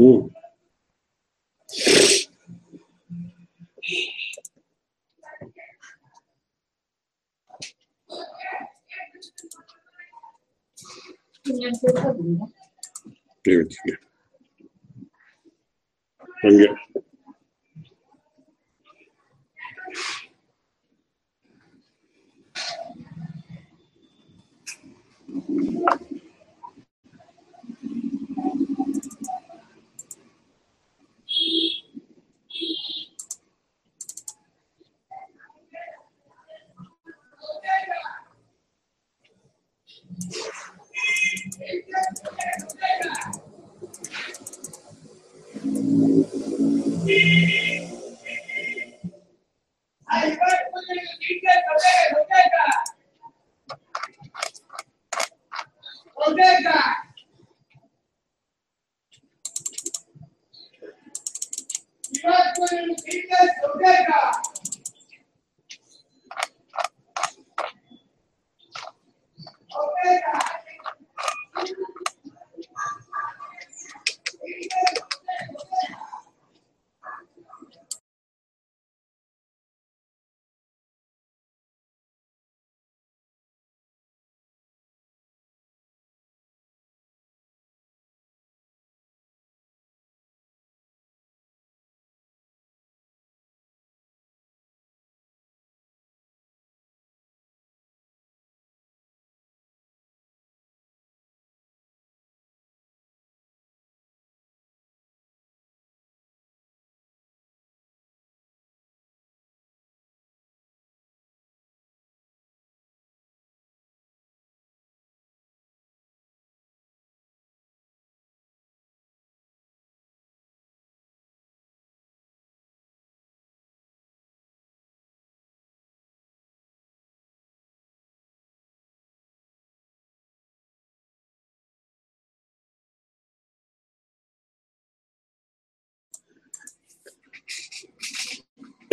嗯。对对对。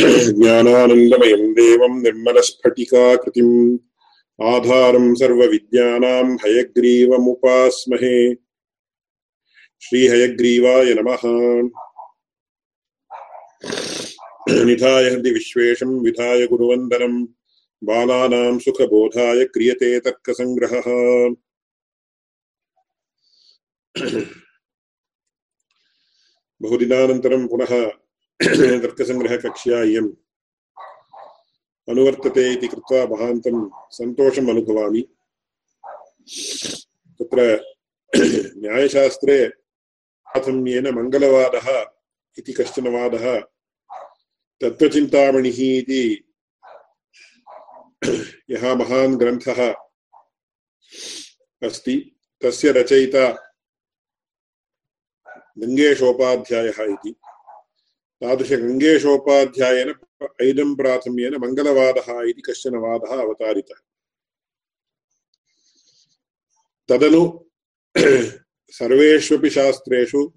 ज्ञानानन्दमयं देवं निर्मलस्फटिकाकृतिम्। आधारं सर्वविद्यानां हयग्रीवमुपास्महे। श्रीहयग्रीवाय नमः। निधाय हृदि विश्वेशं विधाय गुरुवन्दनं। बालानां सुखबोधाय क्रियते तर्कसङ्ग्रहः। बहुदिनानन्तरं पुनः तर्कसङ्ग्रहकक्ष्या इयम् अनुवर्तते इति कृत्वा महान्तं सन्तोषम् अनुभवामि। तत्र न्यायशास्त्रे प्राथम्येन मङ्गलवादः इति कश्चन वादः, तत्त्वचिन्तामणिः इति यः महान् ग्रन्थः अस्ति, तस्य रचयिता गङ्गेशोपाध्यायः इति। तादृशगङ्गेशोपाध्यायेन ऐदं प्राथम्येन मङ्गलवादः इति कश्चन वादः अवतारितः। तदनु सर्वेष्वपि शास्त्रेषु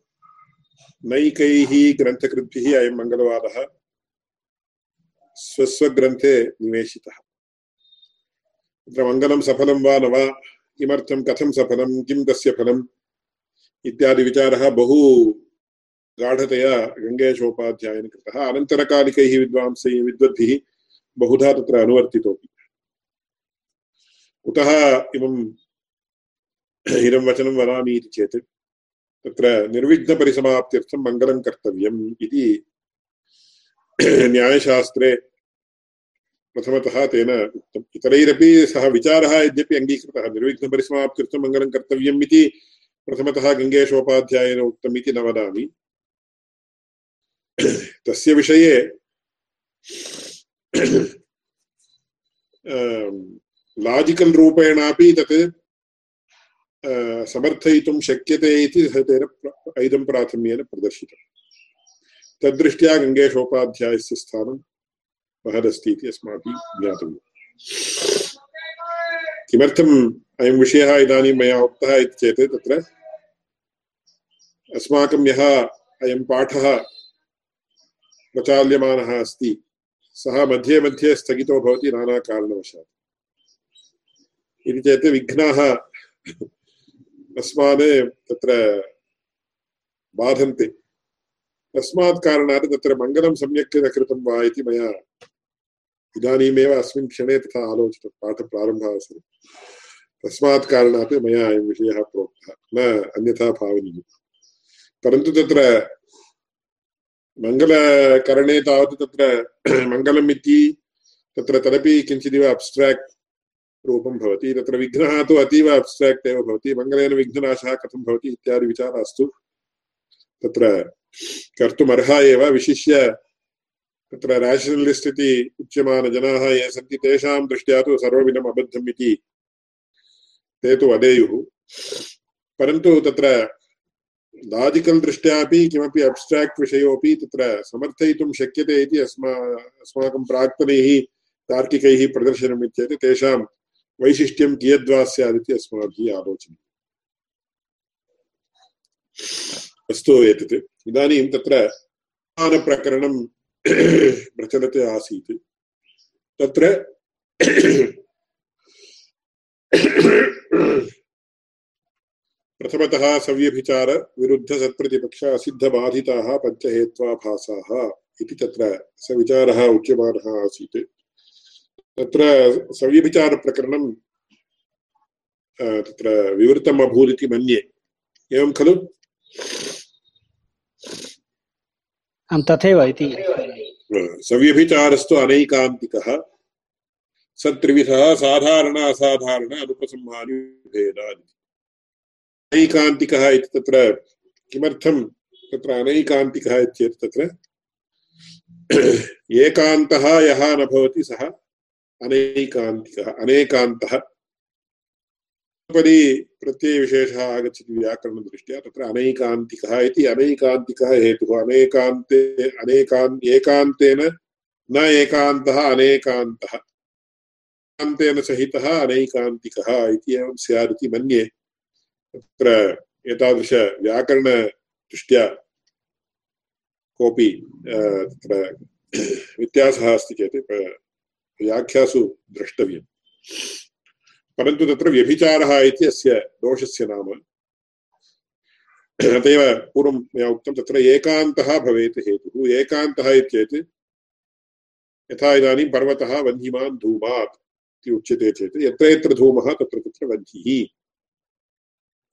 नैकैः ग्रन्थकृद्भिः अयं मङ्गलवादः स्वस्वग्रन्थे निवेशितः। तत्र मङ्गलं सफलं वा न वा, किमर्थं, कथं सफलं, किं तस्य फलम् इत्यादि विचारः बहु गाढतया गङ्गेशोपाध्यायेन कृतः। अनन्तरकालिकैः विद्वांसैः विद्वद्भिः बहुधा तत्र अनुवर्तितोऽपि। कुतः इमम् इदं वचनं वदामि इति चेत्, तत्र निर्विघ्नपरिसमाप्त्यर्थं मङ्गलं कर्तव्यम् इति न्यायशास्त्रे प्रथमतः तेन उक्तम्। इतरैरपि सः विचारः यद्यपि अङ्गीकृतः, निर्विघ्नपरिसमाप्त्यर्थं मङ्गलं कर्तव्यम् इति प्रथमतः गङ्गेशोपाध्यायेन उक्तम् इति न वदामि। तस्य विषये लाजिकल् रूपेणापि तत् समर्थयितुं शक्यते इति तेन ऐदं प्राथम्येन प्रदर्शितम्। तद्दृष्ट्या गङ्गेशोपाध्यायस्य स्थानं महदस्ति इति अस्माभिः ज्ञातव्यम्। किमर्थम् अयं विषयः इदानीं मया उक्तः इति चेत् तत्र, अस्माकं यः अयं पाठः प्रचाल्यमानः अस्ति सः मध्ये मध्ये स्थगितो भवति नानाकारणवशात्। इति चेत् विघ्नाः अस्मान् तत्र बाधन्ते। तस्मात् कारणात् तत्र मङ्गलं सम्यक् न कृतं वा इति मया इदानीमेव अस्मिन् क्षणे तथा आलोचितं पाठप्रारम्भावसरे तस्मात् कारणात् मया अयं विषयः प्रोक्तः, न अन्यथा भावनीयः परन्तु तत्र मङ्गलकरणे तावत् तत्र मङ्गलम् इति तत्र तदपि किञ्चिदिव अब्स्ट्राक्ट् रूपं भवति, तत्र विघ्नः तु अतीव अब्स्ट्राक्ट् एव भवति, मङ्गलेन विघ्ननाशः कथं भवति इत्यादि विचारास्तु। तत्र कर्तुमर्हा एव विशिष्य तत्र राशनलिस्ट् इति उच्यमानजनाः ये सन्ति, तेषां दृष्ट्या तु सर्वमिदम् अबद्धम् इति ते तु वदेयुः परन्तु तत्र लाजिकल् दृष्ट्यापि किमपि अब्स्ट्राक्ट् विषयोपि तत्र समर्थयितुं शक्यते इति अस्मा, अस्माकं प्राक्तनैः तार्किकैः प्रदर्शनम् इत्येतत्, तेषां वैशिष्ट्यं कियद्वा स्यादिति अस्माभिः आलोचनीयम् अस्तु एतत्। इदानीं तत्र प्रकरणं प्रचलते आसीत्। तत्र प्रथमतः सव्यभिचार विरुद्ध सत्प्रतिपक्ष असिद्धबाधिताः पञ्चहेत्वाभासाः इति तत्र स विचारः उच्यमानः आसीत्। तत्र सव्यभिचारप्रकरणं तत्र विवृतम् अभूत् इति मन्ये। एवं खलु? तथैव इति। सव्यभिचारस्तु अनैकान्तिकः सत्त्रिविधः साधारण असाधारण अनुपसंहारिभेदानि अनैकान्तिकः इति तत्र किमर्थं तत्र अनैकान्तिकः इत्येतत् तत्र? एकान्तः यः न भवति सः अनैकान्तिकः, अनेकान्तः। उपरि प्रत्ययविशेषः आगच्छति व्याकरणदृष्ट्या, तत्र अनैकान्तिकः इति अनैकान्तिकः हेतुः। अनेकान्ते, अनेकान्, एकान्तेन न एकान्तः, अनेकान्तः। एकान्तेन सहितः अनैकान्तिकः इति एवं स्यात् इति मन्ये। तत्र एतादृशव्याकरणदृष्ट्या कोऽपि तत्र व्यत्यासः अस्ति चेत् व्याख्यासु द्रष्टव्यम्। परन्तु तत्र व्यभिचारः इति अस्य दोषस्य नाम। अत एव पूर्वं मया उक्तं तत्र एकान्तः भवेत् हेतुः। एकान्तः इत्येत् यथा इदानीं पर्वतः वह्निमान् धूमात् इति उच्यते चेत्, यत्र यत्र धूमः तत्र तत्र वह्निः।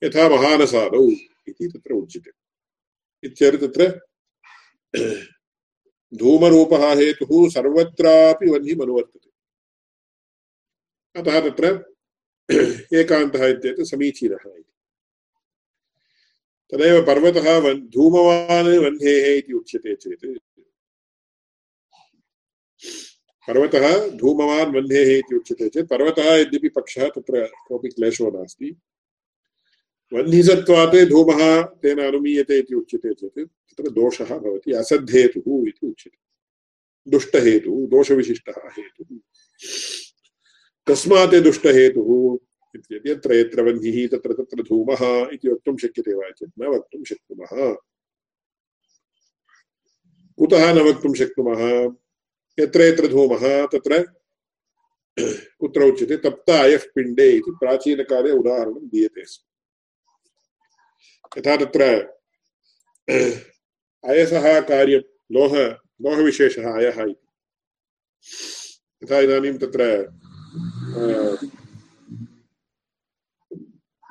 यथा महानसादौ इति तत्र उच्यते। इत्यर्थ तत्र धूमरूपः हेतुः सर्वत्रापि वह्निमनुवर्तते। अतः तत्र एकान्तः इत्येतत् समीचीनः इति। तदेव पर्वतः वन् धूमवान् वह्नेः इति उच्यते चेत्। पर्वतः धूमवान् वह्नेः इति उच्यते चेत्। पर्वतः यद्यपि पक्षः तत्र कोऽपि क्लेशो नास्ति। वह्निसत्वात् धूमः, तेन अनुमीयते इति उच्यते चेत्, तत्र दोषः भवति, असद्धेतुः इति उच्यते। दुष्टहेतुः, दोषविशिष्टः हेतुः। कस्मात् दुष्टहेतुः यत्र यत्र वह्निः, तत्र तत्र धूमः इति वक्तुं शक्यते वा चेत् न वक्तुं शक्नुमः। कुतः न वक्तुं शक्नुमः? यत्र यत्र धूमः, तत्र कुत्र उच्यते? पिण्डे इति प्राचीनकाले उदाहरणं दीयते स्म। यथा तत्र अयसः कार्यं लोह, लोहविशेषः अयः इति। यथा इदानीं तत्र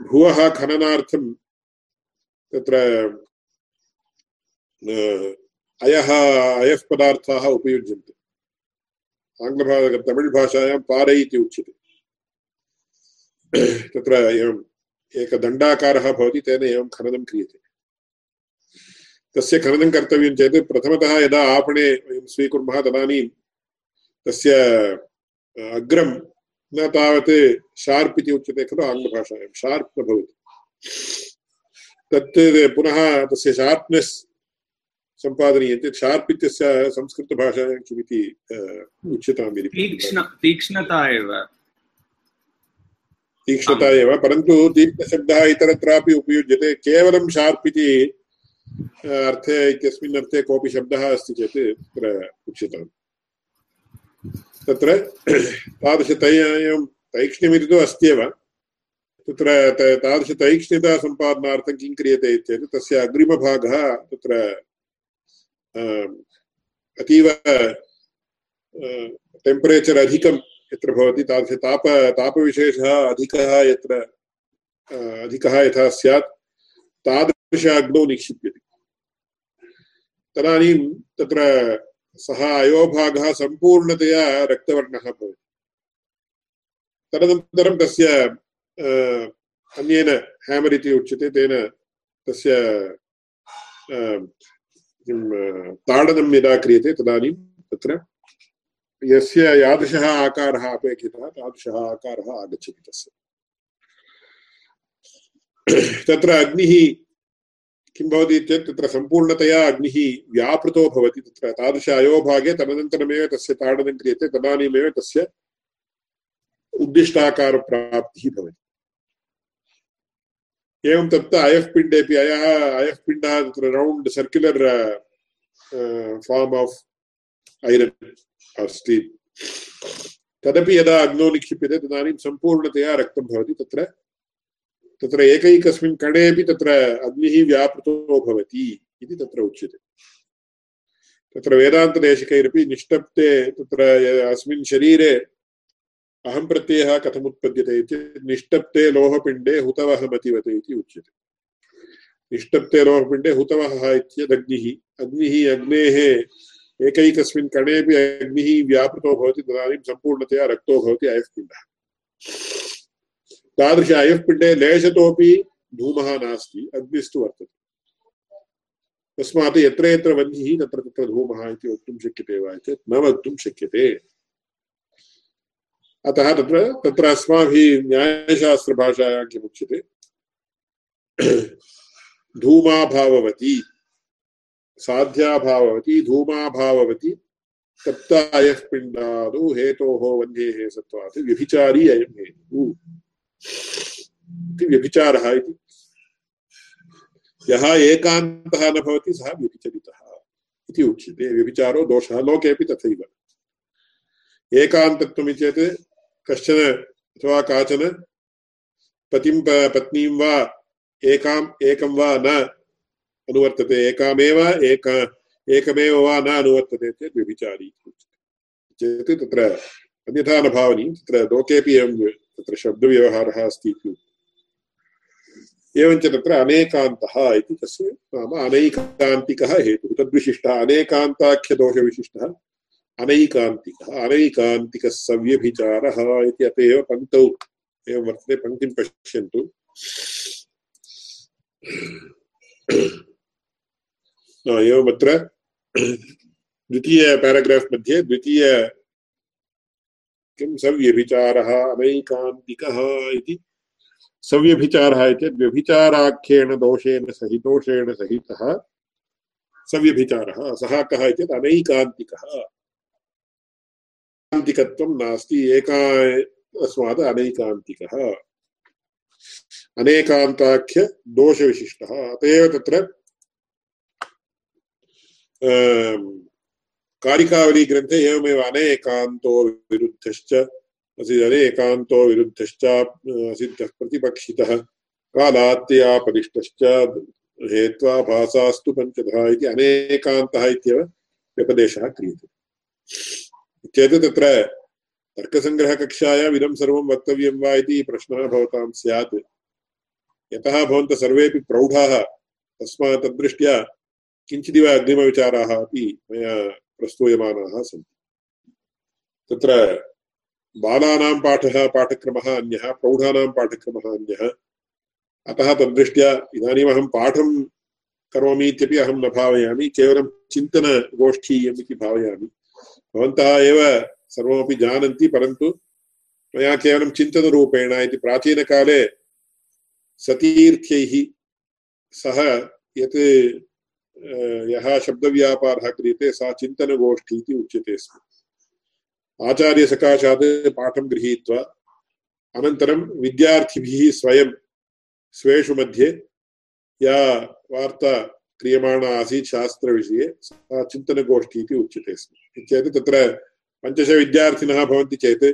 भुवः खननार्थं तत्र अयः अयः पदार्थाः उपयुज्यन्ते। आङ्ग्लभा तमिळ् भाषायां पारै इति उच्यते। तत्र एवम् एकदण्डाकारः भवति, तेन एवं खननं क्रियते। तस्य खननं कर्तव्यं चेत् प्रथमतः यदा आपणे वयं स्वीकुर्मः तदानीं तस्य अग्रं न तावत् शार्प् इति उच्यते खलु आङ्ग्लभाषायां, शार्प् न भवति। तत् पुनः तस्य शार्प्नेस् सम्पादनीयं चेत् शार्प् इत्यस्य संस्कृतभाषायां किमिति उच्यताम् इति। तीक्ष्णता एव। तीक्ष्णता एव परन्तु तीक्ष्णशब्दः इतरत्रापि उपयुज्यते। केवलं शार्प् इति अर्थे, इत्यस्मिन् अर्थे कोऽपि शब्दः अस्ति चेत् तत्र उच्यताम्। तत्र तादृशतैयं तैक्ष्ण्यमिति तु अस्त्येव तत्र तादृशतैक्ष्ण्यतासम्पादनार्थं किं क्रियते तस्य अग्रिमभागः तत्र अतीव टेम्परेचर् अधिकं यत्र भवति तादृश ताप, तापविशेषः अधिकः यत्र अधिकः यथा स्यात् तादृश अग्नौ निक्षिप्यते। तदानीं तत्र सः अयोभागः सम्पूर्णतया रक्तवर्णः भवति। तदनन्तरं तस्य अन्येन हेमर् इति उच्यते, तेन तस्य किं ताडनं यदा क्रियते तदानीं तत्र यस्य यादृशः आकारः अपेक्षितः तादृशः आकारः आगच्छति तस्य। तत्र अग्निः किं भवति चेत् तत्र सम्पूर्णतया अग्निः व्यापृतो भवति। तत्र तादृश अयोभागे तदनन्तरमेव तस्य ताडनं क्रियते, तदानीमेव तस्य उद्दिष्टाकारप्राप्तिः भवति। एवं तत्र अयः पिण्डेपि अयः अयः पिण्डः तत्र round circular form of iron अस्ति। तदपि यदा अग्नौ निक्षिप्यते तदानीं सम्पूर्णतया रक्तं भवति। तत्र तत्र एकैकस्मिन् कणेपि तत्र अग्निः व्यापृतो भवति इति तत्र उच्यते। तत्र वेदान्तदेशिकैरपि निष्टप्ते तत्र अस्मिन् शरीरे अहं प्रत्ययः कथमुत्पद्यते इति निष्टप्ते लोहपिण्डे हुतवहमतिवते इति उच्यते। निष्टप्ते लोहपिण्डे हुतवहः इत्यदग्निः अग्निः अग्नेः एकैकस्मिन् कणेपि अग्निः व्यापृतो भवति, तदानीं सम्पूर्णतया रक्तो भवति अयः पिण्डः। तादृश अयः पिण्डे लेशतोपि धूमः नास्ति, अग्निस्तु वर्तते। तस्मात् यत्र यत्र वह्निः, तत्र तत्र धूमः इति वक्तुं शक्यते वा चेत् न वक्तुं शक्यते। अतः तत्र तत्र अस्माभिः न्यायशास्त्रभाषायां किमुच्यते? धूमाभाववती। साध्याभाववती धूमाभाववती तप्तायः पिण्डादौ हेतोः वह्नेः सत्त्वात्। व्यभिचारी अयं हेतुः। इति व्यभिचारः इति। यः एकान्तः न भवति, सः व्यभिचरितः इति उच्यते। व्यभिचारो दोषः लोकेपि तथैव। एकान्तत्वमिति चेत् कश्चन अथवा काचन पतिं पत्नीं वा एकाम् एकं वा न अनुवर्तते एकामेव एक एकमेव वा न अनुवर्तते चेत् व्यभिचारी चेत् तत्र अन्यथा न भावनी तत्र लोकेपि एवं तत्र शब्दव्यवहारः अस्ति इति एवञ्च तत्र अनेकान्तः इति तस्य नाम अनैकान्तिकः हेतुः तद्विशिष्टः अनेकान्ताख्यदोषविशिष्टः अनैकान्तिकः अनैकान्तिकः सव्यभिचारः इति अत एव पङ्क्तौ एवं वर्तते पङ्क्तिं पश्यन्तु एवमत्र द्वितीय पेराग्राफ् मध्ये द्वितीय किं सव्यभिचारः अनैकान्तिकः इति। सव्यभिचारः इति व्यभिचाराख्येन दोषेण सहितोषेण सहितः सव्यभिचारः। सः कः इत्येतत् अनैकान्तिकः। अनैकान्तिकत्वं नास्ति, एका तस्मात् अनैकान्तिकः। अनेकान्ताख्य दोषविशिष्टः। अत एव तत्र कारिकावलीग्रन्थे एवमेव अनेकान्तो विरुद्धश्च अनेकान्तो विरुद्धश्च सिद्धः प्रतिपक्षितः कालात्यापदिष्टश्च हेत्वा भासास्तु पञ्चधा इति अनेकान्तः इत्येव व्यपदेशः क्रियते चेत् तत्र तर्कसङ्ग्रहकक्षायाम् इदं सर्वं वक्तव्यं वा इति प्रश्नः भवतां स्यात् यतः भवन्तः सर्वेपि प्रौढाः तस्मात् तद्दृष्ट्या किञ्चिदिव अग्रिमविचाराः अपि मया प्रस्तूयमानाः सन्ति। तत्र बालानां पाठः, पाठक्रमः अन्यः, प्रौढानां पाठक्रमः अन्यः। अतः तद्दृष्ट्या इदानीमहं पाठं करोमि इत्यपि अहं न भावयामि, केवलं चिन्तनगोष्ठीयम् इति भावयामि। भवन्तः एव सर्वमपि जानन्ति, परन्तु मया केवलं चिन्तनरूपेण इति प्राचीनकाले सतीर्थ्यैः सह यत् यः शब्दव्यापारः क्रियते, सा चिन्तनगोष्ठी इति उच्यते स्म। आचार्यसकाशात् पाठं गृहीत्वा, अनन्तरं विद्यार्थिभिः स्वयं स्वेषु मध्ये या वार्ता क्रियमाणा आसीत् शास्त्रविषये, सा चिन्तनगोष्ठी इति उच्यते स्म। चेत् तत्र पञ्चशविद्यार्थिनः भवन्ति चेत्,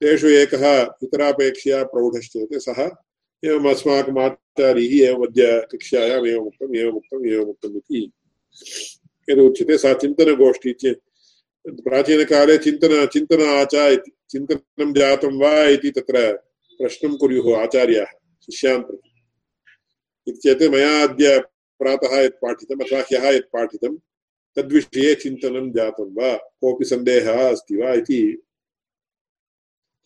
तेषु एकः इतरापेक्षया प्रौढश्चेत्, सः एवम् अस्माकम् आचार्यैः एवम् अद्य कक्षायाम् एवमुक्तम् एवमुक्तम् एवमुक्तम् इति यदुच्यते सा चिन्तनगोष्ठी प्राचीनकाले चिन्तन चिन्तन आचा इति चिन्तनं जातं वा इति तत्र प्रश्नं कुर्युः आचार्याः शिष्यान् प्रति मया अद्य प्रातः यत् पाठितम् अथवा ह्यः यत् पाठितं तद्विषये चिन्तनं जातं वा? कोऽपि सन्देहः अस्ति वा इति।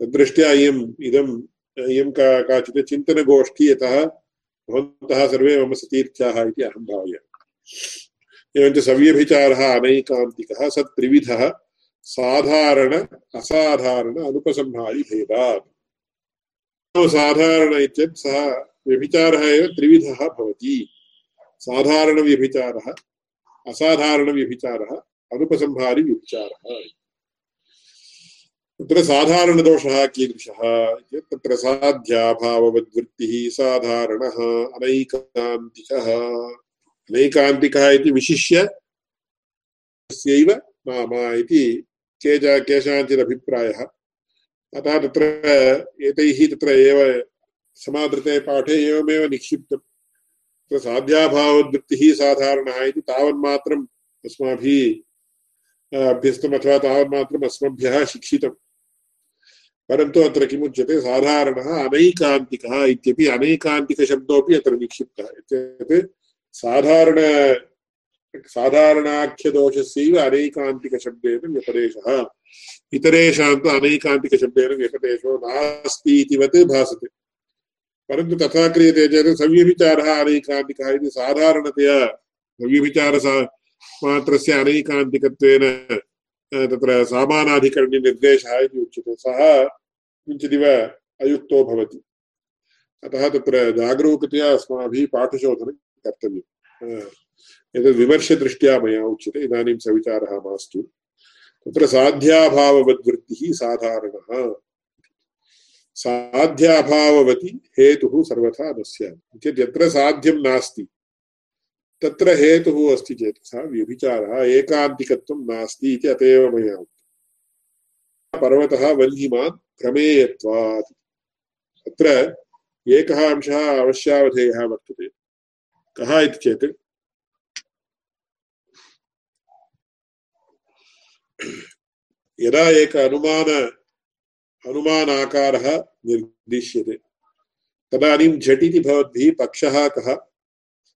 तद्दृष्ट्या इयम्, इदम् इयं का काचित् चिन्तनगोष्ठी यतः भवन्तः सर्वे मम सतीर्थ्याः इति अहं भावयामि। एवञ्च सव्यभिचारः अनैकान्तिकः स त्रिविधः साधारण, असाधारण, अनुपसंहारि भेदात्। साधारण इत्येतत् सः व्यभिचारः एव त्रिविधः भवति। साधारणव्यभिचारः असाधारणव्यभिचारः अनुपसंहारि व्यभिचारः तत्र साधारणदोषः कीदृशः तत्र साध्याभाववद्वृत्तिः साधारणः अनैकान्तिकः। अनैकान्तिकः इति विशिष्य तस्यैव नाम इति केच केषाञ्चिदभिप्रायः। अतः तत्र एतैः तत्र एव समादृते पाठे एवमेव निक्षिप्तम्। तत्र साध्याभाववद्वृत्तिः साधारणः इति तावन्मात्रम् अस्माभिः अभ्यस्तम् अथवा तावन्मात्रम् अस्मभ्यः शिक्षितम्। परन्तु अत्र किमुच्यते? साधारणः अनैकान्तिकः इत्यपि अनैकान्तिकशब्दोऽपि अत्र निक्षिप्तः इत्येतत् साधारण साधारणाख्यदोषस्यैव अनैकान्तिकशब्देन व्यपदेशः। इतरेषां तु अनैकान्तिकशब्देन व्यपदेशो नास्ति इतिवत् भासते। परन्तु तथा क्रियते चेत् सव्यभिचारः अनैकान्तिकः इति साधारणतया सव्यभिचारसा मात्रस्य अनैकान्तिकत्वेन तत्र सामानाधिकरणनिर्देशः इति उच्यते। सः किञ्चिदिव अयुक्तो भवति। अतः तत्र जागरूकतया अस्माभिः पाठशोधनं कर्तव्यम्। एतद् विमर्शदृष्ट्या मया उच्यते। इदानीं सविचारः मास्तु। तत्र साध्याभाववद्वृत्तिः साधारणः। साध्याभाववति हेतुः सर्वथा न स्यात् यत्र साध्यं नास्ति। तत्र हेतुः अस्ति चेत् सः व्यभिचारः, एकान्तिकत्वं नास्ति इति अत एव मया उक्तम्। पर्वतः वह्निमान् प्रमेयत्वात्। अत्र एकः अंशः अवश्यावधेयः वर्तते। कः इति चेत्? यदा एक अनुमान, अनुमानाकारः निर्दिश्यते, तदानीं झटिति भवद्भिः पक्षः कः?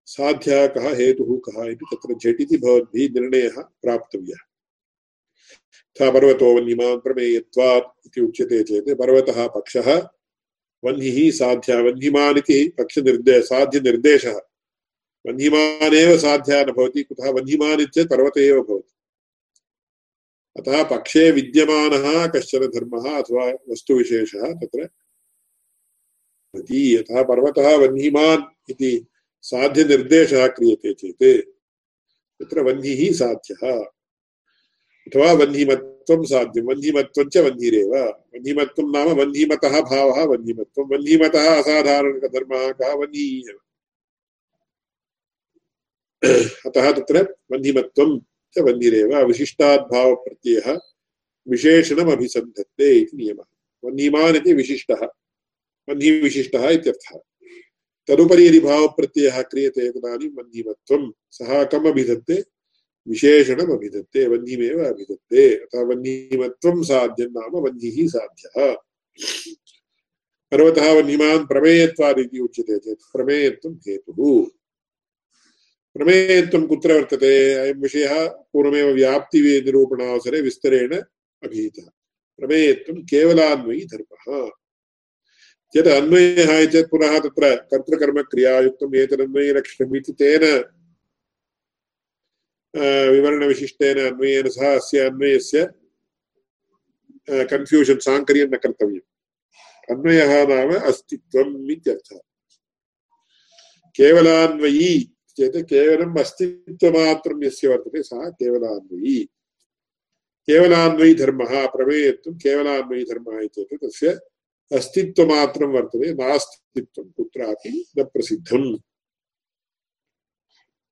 साध्या कः हेतुः कः इति तत्र झटिति भवद्भिः निर्णयः प्राप्तव्यः। यथा पर्वतो वह्निमान् प्रमेयत्वात् इति उच्यते चेत् पर्वतः पक्षः वह्निः साध्या वह्निमान् इति पक्षनिर्दे, साध्यनिर्देशः। वह्निमानेव साध्या न भवति, कुतः वह्निमान् इत्येतत् पर्वत एव भवति। अतः पक्षे विद्यमानः कश्चन धर्मः अथवा वस्तुविशेषः तत्र भवति यतः पर्वतः वह्निमान् इति साध्य निर्देश क्रियते चेत। तत्र वह्निः साध्यः। अथवा वह्निमत्वं साध्यं। वह्निमत्वं च वह्निरेव। वह्निमत्वं नाम वह्निमतः भावः, वह्निमत्वं वह्निमतः असाधारणधर्मः कः वह्निः अतः तत्र वह्निमत्वं च वह्निरेव। विशिष्टाद्भावप्रत्ययः विशेषणम् अभिसन्धत्ते इति नियमः। वह्निमान् इति विशिष्टः। इत्यर्थः। तदुपरि यदि भावप्रत्ययः क्रियते तदानीं वह्निमत्वं। सः कम् अभिधत्ते? विशेषणम् अभिधत्ते। वह्निमेव अभिधत्ते। अतः वह्निमत्वं साध्यं नाम वह्निः साध्यः। पर्वतः वह्निमान् प्रमेयत्वादिति उच्यते चेत् प्रमेयत्वं हेतुः। प्रमेयत्वं कुत्र वर्तते? अयं विषयः पूर्वमेव व्याप्तिनिरूपणावसरे विस्तरेण अभिहितः। प्रमेयत्वं केवलान्वयी धर्मः। चेत् अन्वयः चेत् पुनः तत्र कर्तृकर्मक्रियायुक्तम् एतदन्वयलक्षणम् इति तेन विवरणविशिष्टेन अन्वयेन सह अस्य अन्वयस्य कन्फ्यूषन् साङ्कर्यं न कर्तव्यम्। अन्वयः नाम अस्तित्वम् इत्यर्थः। केवलान्वयी चेत् केवलम् अस्तित्वमात्रं यस्य वर्तते, सः केवलान्वयी। केवलान्वयी धर्मः प्रमेयत्वं केवलान्वयी धर्मः इत्येतत् तस्य अस्तित्वमात्रं वर्तते नास्तित्वं कुत्रापि न प्रसिद्धम्।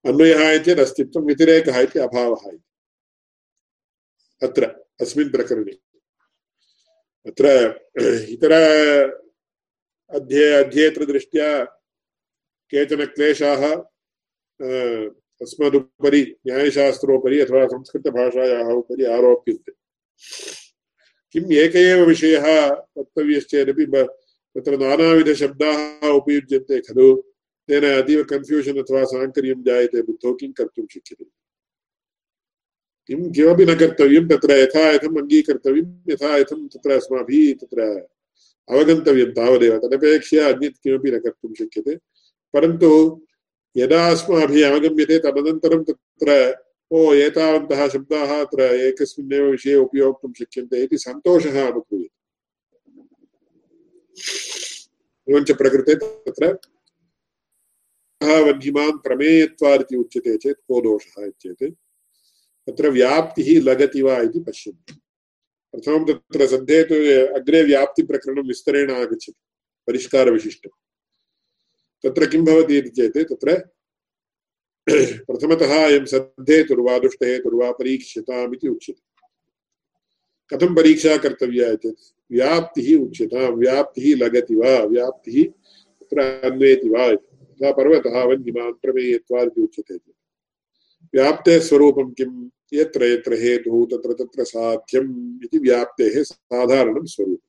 अन्वयः चेत् अस्तित्वं, व्यतिरेकः इति अभावः इति। अत्र, अस्मिन् प्रकरणे। अत्र, इतर अध्ये अध्येतृदृष्ट्या केचन क्लेशाः अस्मदुपरि, न्यायशास्त्रोपरि अथवा संस्कृतभाषायाः उपरि आरोप्यन्ते। किम् एक एव विषयः वक्तव्यश्चेदपि तत्र नानाविधशब्दाः उपयुज्यन्ते खलु। तेन अतीव कन्फ्यूषन् अथवा साङ्कर्यं जायते बुद्धौ। किं कर्तुं शक्यते? किं किमपि न कर्तव्यं तत्र यथा यथम् अङ्गीकर्तव्यं यथा यथं तत्र अस्माभिः तत्र अवगन्तव्यं तावदेव। तदपेक्षया अन्यत् किमपि न कर्तुं शक्यते। परन्तु यदा अस्माभिः अवगम्यते तदनन्तरं तत्र ओ एतावन्तः शब्दाः अत्र एकस्मिन्नेव विषये उपयोक्तुं शक्यन्ते इति सन्तोषः अनुभूयते एवञ्च प्रकृते तत्र वह्निमान् प्रमेयत्वादिति उच्यते चेत् को दोषः इत्येते तत्र व्याप्तिः लगति वा इति पश्यन्ति। प्रथमं तत्र सन्धे तु अग्रे व्याप्तिप्रकरणं विस्तरेण आगच्छति। परिष्कारविशिष्टं तत्र किं भवति इति चेत्, तत्र प्रथमतः अयं सद्धेतुर्वा दुष्टहेतुर्वा परीक्ष्यताम् इति उच्यते। कथं परीक्षा कर्तव्या चेत् व्याप्तिः उच्यतां, व्याप्तिः लगति वा, व्याप्तिः तत्र अन्वेति वा यथा पर्वतः, वह्निमान् प्रमेयत्वादिति उच्यते व्याप्ते स्वरूपं किं यत्र यत्र हेतुः, तत्र तत्र साध्यम् इति व्याप्तेः साधारणं स्वरूपम्।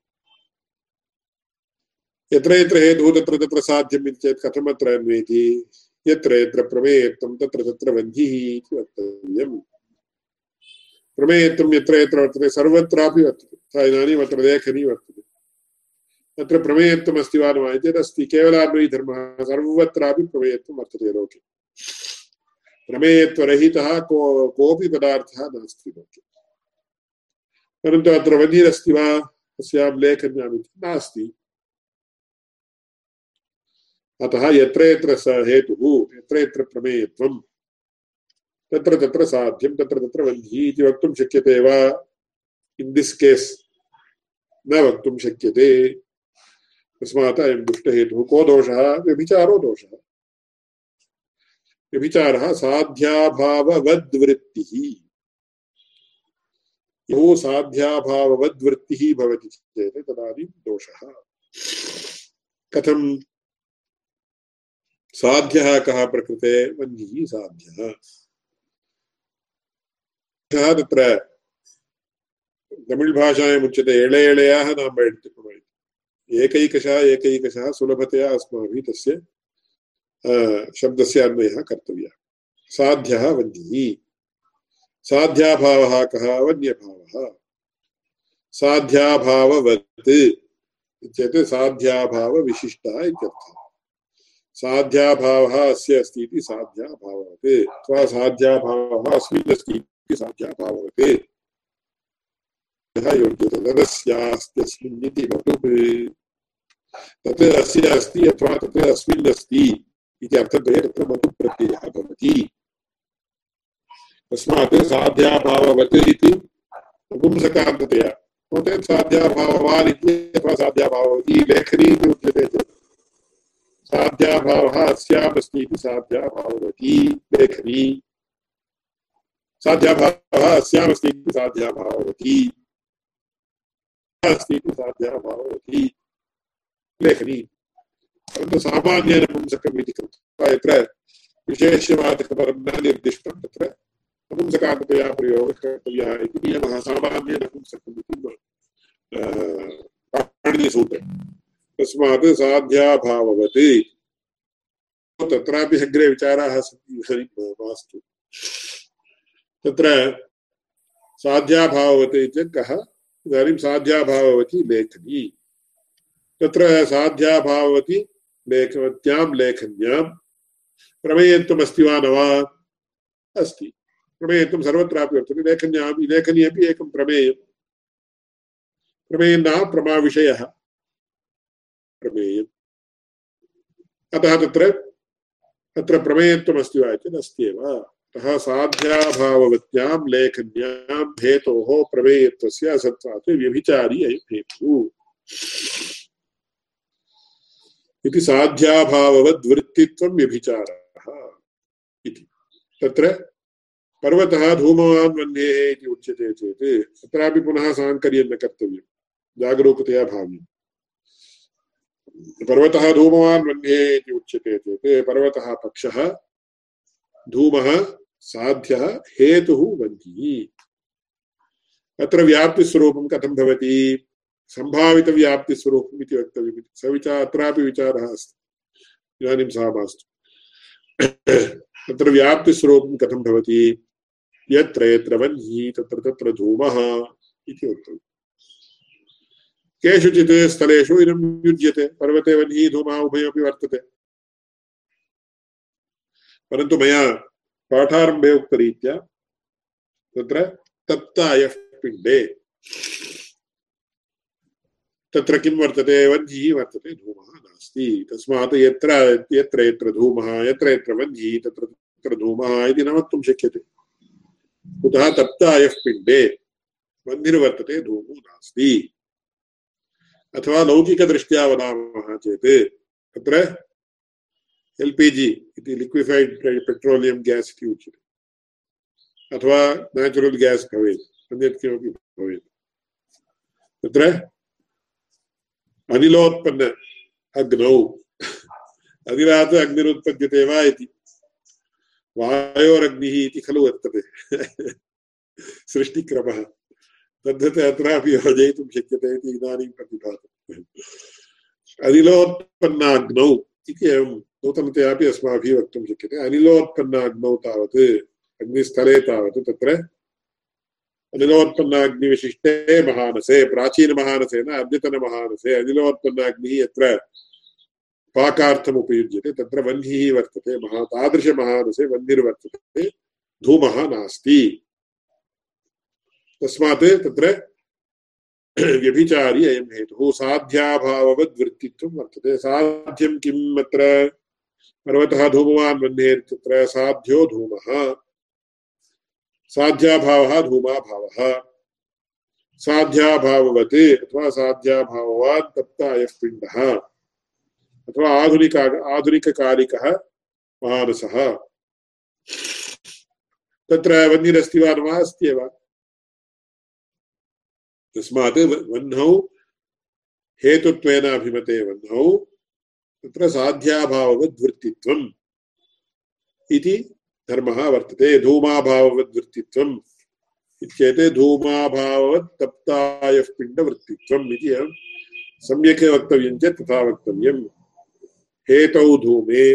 यत्र यत्र हेतुः, तत्र तत्र साध्यम् इति चेत् कथमत्र अन्वेति? यत्र यत्र प्रमेयत्वं तत्र तत्र वह्निः इति वक्तव्यम्। प्रमेयत्वं यत्र यत्र वर्तते, सर्वत्रापि वर्तते। तथा इदानीम् अत्र लेखनी वर्तते। तत्र प्रमेयत्वम् अस्ति वा न वा चेत् अस्ति केवलान्वयधर्मः सर्वत्रापि प्रमेयत्वं वर्तते लोके। प्रमेयत्वरहितः को, कोऽपि पदार्थः नास्ति लोके। परन्तु अत्र वह्निरस्ति वा? अस्यां लेखन्याम् इति नास्ति। अतः यत्र यत्र स हेतुः, यत्र यत्र प्रमेयत्वं तत्र तत्र साध्यं, तत्र तत्र वह्निः इति वक्तुं शक्यते वा? इन् दिस् केस् न वक्तुं शक्यते। तस्मात् अयं दुष्टहेतुः को दोषः? व्यभिचारो दोषः। व्यभिचारः साध्याभाववद्वृत्तिः। यो साध्याभाववद्वृत्तिः भवति चेत् तदानीं दोषः। कथं साध्य कह प्रकृते? वह्निः साध्य। तमिल भाषा उच्यते, एळे नाम एकैकशः एकैकशः सुलभतया अस्माभिः तस्य शब्दस्य अन्वयः कर्तव्यः। साध्यः वह्निः साध्याभावः कः? वन्यभावः साध्याभाववत् साध्याभावविशिष्टः इत्यर्थः। साध्याभावः अस्य अस्ति इति साध्याभाववत् अथवा साध्याभावः अस्मिन् अस्ति इति साध्याभाववत् तदस्यास्त्यस्मिन् इति तत् अस्य अस्ति अथवा तत् अस्मिन् अस्ति इति अर्थद्वये तत्र भवति। तस्मात् इति नो चेत् साध्याभाववान् इति अथवा साध्याभाववती लेखनी इति उच्यते चेत्। साध्याभावः अस्यामस्ति इति साध्याभाववती लेखनी साध्याभावः अस्यामस्ति इति साध्याभाववती अस्ति इति साध्याभाववती लेखनी परन्तु सामान्येन पुंसकम् इति कृत्वा यत्र विशेष्यवाचकपरं न निर्दिष्टं तत्र नपुंसकान्ततया प्रयोगः कर्तव्यः इति नियमः सामान्येन पुंसकम् इति पाणिनिसूत्रे तस्मात् साध्याभाववत् तत्रापि अग्रे विचाराः सन्ति मास्तु तत्र साध्याभाववत् चेत् कः? इदानीं साध्याभाववती लेखनी। तत्र साध्याभाववती लेखवत्यां, लेखन्यां प्रमेयत्वमस्ति वा न वा? अस्ति। प्रमेयत्वं सर्वत्रापि वर्तते। लेखन्यां लेखनी अपि एकं प्रमेयं। प्रमेयं नाम प्रमाविषयः। प्रमेयम् अतः तत्र तत्र प्रमेयत्वमस्ति वा चेत् अस्त्येव अतः साध्याभाववत्यां लेखन्यां हेतोः प्रमेयत्वस्य असत्त्वात् व्यभिचारी हेतुः इति साध्याभाववद्वृत्तित्वं व्यभिचारः इति तत्र पर्वतः धूमवान् वह्नेः इति उच्यते चेत् तत्रापि पुनः साङ्कर्यं न कर्तव्यं जागरूकतया भाव्यम् पर्वतः धूमवान् वह्ने इति उच्यते चेत् पर्वतः पक्षः, धूमः साध्यः, हेतुः वह्निः अत्र व्याप्तिस्वरूपं कथं भवति? सम्भावितव्याप्तिस्वरूपम् इति वक्तव्यम् स विचार अत्रापि विचारः अस्ति। इदानीं सः मास्तु। अत्र व्याप्तिस्वरूपं कथं भवति? यत्र यत्र वह्निः तत्र तत्र धूमः इति वक्तव्यम्। केषुचित् स्थलेषु इदं युज्यते, पर्वते वह्निः धूमः उभयोपि वर्तते। परन्तु मया पाठारम्भे उक्तरीत्या तत्र तप्तायः पिण्डे। तत्र किं वर्तते? वह्निः वर्तते, धूमः नास्ति। तस्मात् यत्र यत्र यत्र धूमः, यत्र यत्र वह्निः, तत्र तत्र धूमः इति न वक्तुं शक्यते। कुतः तप्तायः पिण्डे। वह्निर्वर्तते, धूमो नास्ति। अथवा लौकिकदृष्ट्या वदामः चेत्, तत्र एल् पि जि इति लिक्विफैड् पेट्रोलियं गेस् इति उच्यते। अथवा नेचुरल् गेस् भवेत्, अन्यत् किमपि भवेत्। तत्र अनिलोत्पन्न अग्नौ अनिलात् अग्निरुत्पद्यते वा इति। वायोरग्निः इति खलु वर्तते। सृष्टिक्रमः। तद्वत् अत्रापि योजयितुं शक्यते इति इदानीं प्रतिभातम् अनिलोत्पन्नाग्नौ इति एवं नूतनतयापि अस्माभिः वक्तुं शक्यते। अनिलोत्पन्नाग्नौ तावत्, अग्निस्थले तावत् तत्र अनिलोत्पन्नाग्निविशिष्टे महानसे प्राचीनमहानसेन अद्यतनमहानसे अनिलोत्पन्नाग्निः यत्र पाकार्थम् उपयुज्यते तत्र वह्निः वर्तते, महा, तादृशमहानसे वह्निर्वर्तते, धूमः नास्ति। तस्मात् तत्र व्यभिचारी अयं हेतुः साध्याभाववद्वृत्तित्वं वर्तते। साध्यं किम् अत्र? पर्वतः धूमवान् वह्नेर्तत्र। साध्यो धूमः। साध्याभावः धूमाभावः। साध्याभाववत् अथवा साध्याभाववान् तप्तायः पिण्डः। अथवा आधुनिक आधुनिककालिकः मानसः। तत्र वह्निरस्ति वा न वा अस्त्येव तस्मात् वह्नौ हेतुत्वेन अभिमते वह्नौ तत्र साध्याभाववद्वृत्तित्वम् इति धर्मः वर्तते, धूमाभाववद्वृत्तित्वम् इत्येते धूमाभाववत् तप्तायः पिण्डवृत्तित्वम् इति सम्यक् वक्तव्यं चेत् तथा वक्तव्यम्। हेतौ धूमे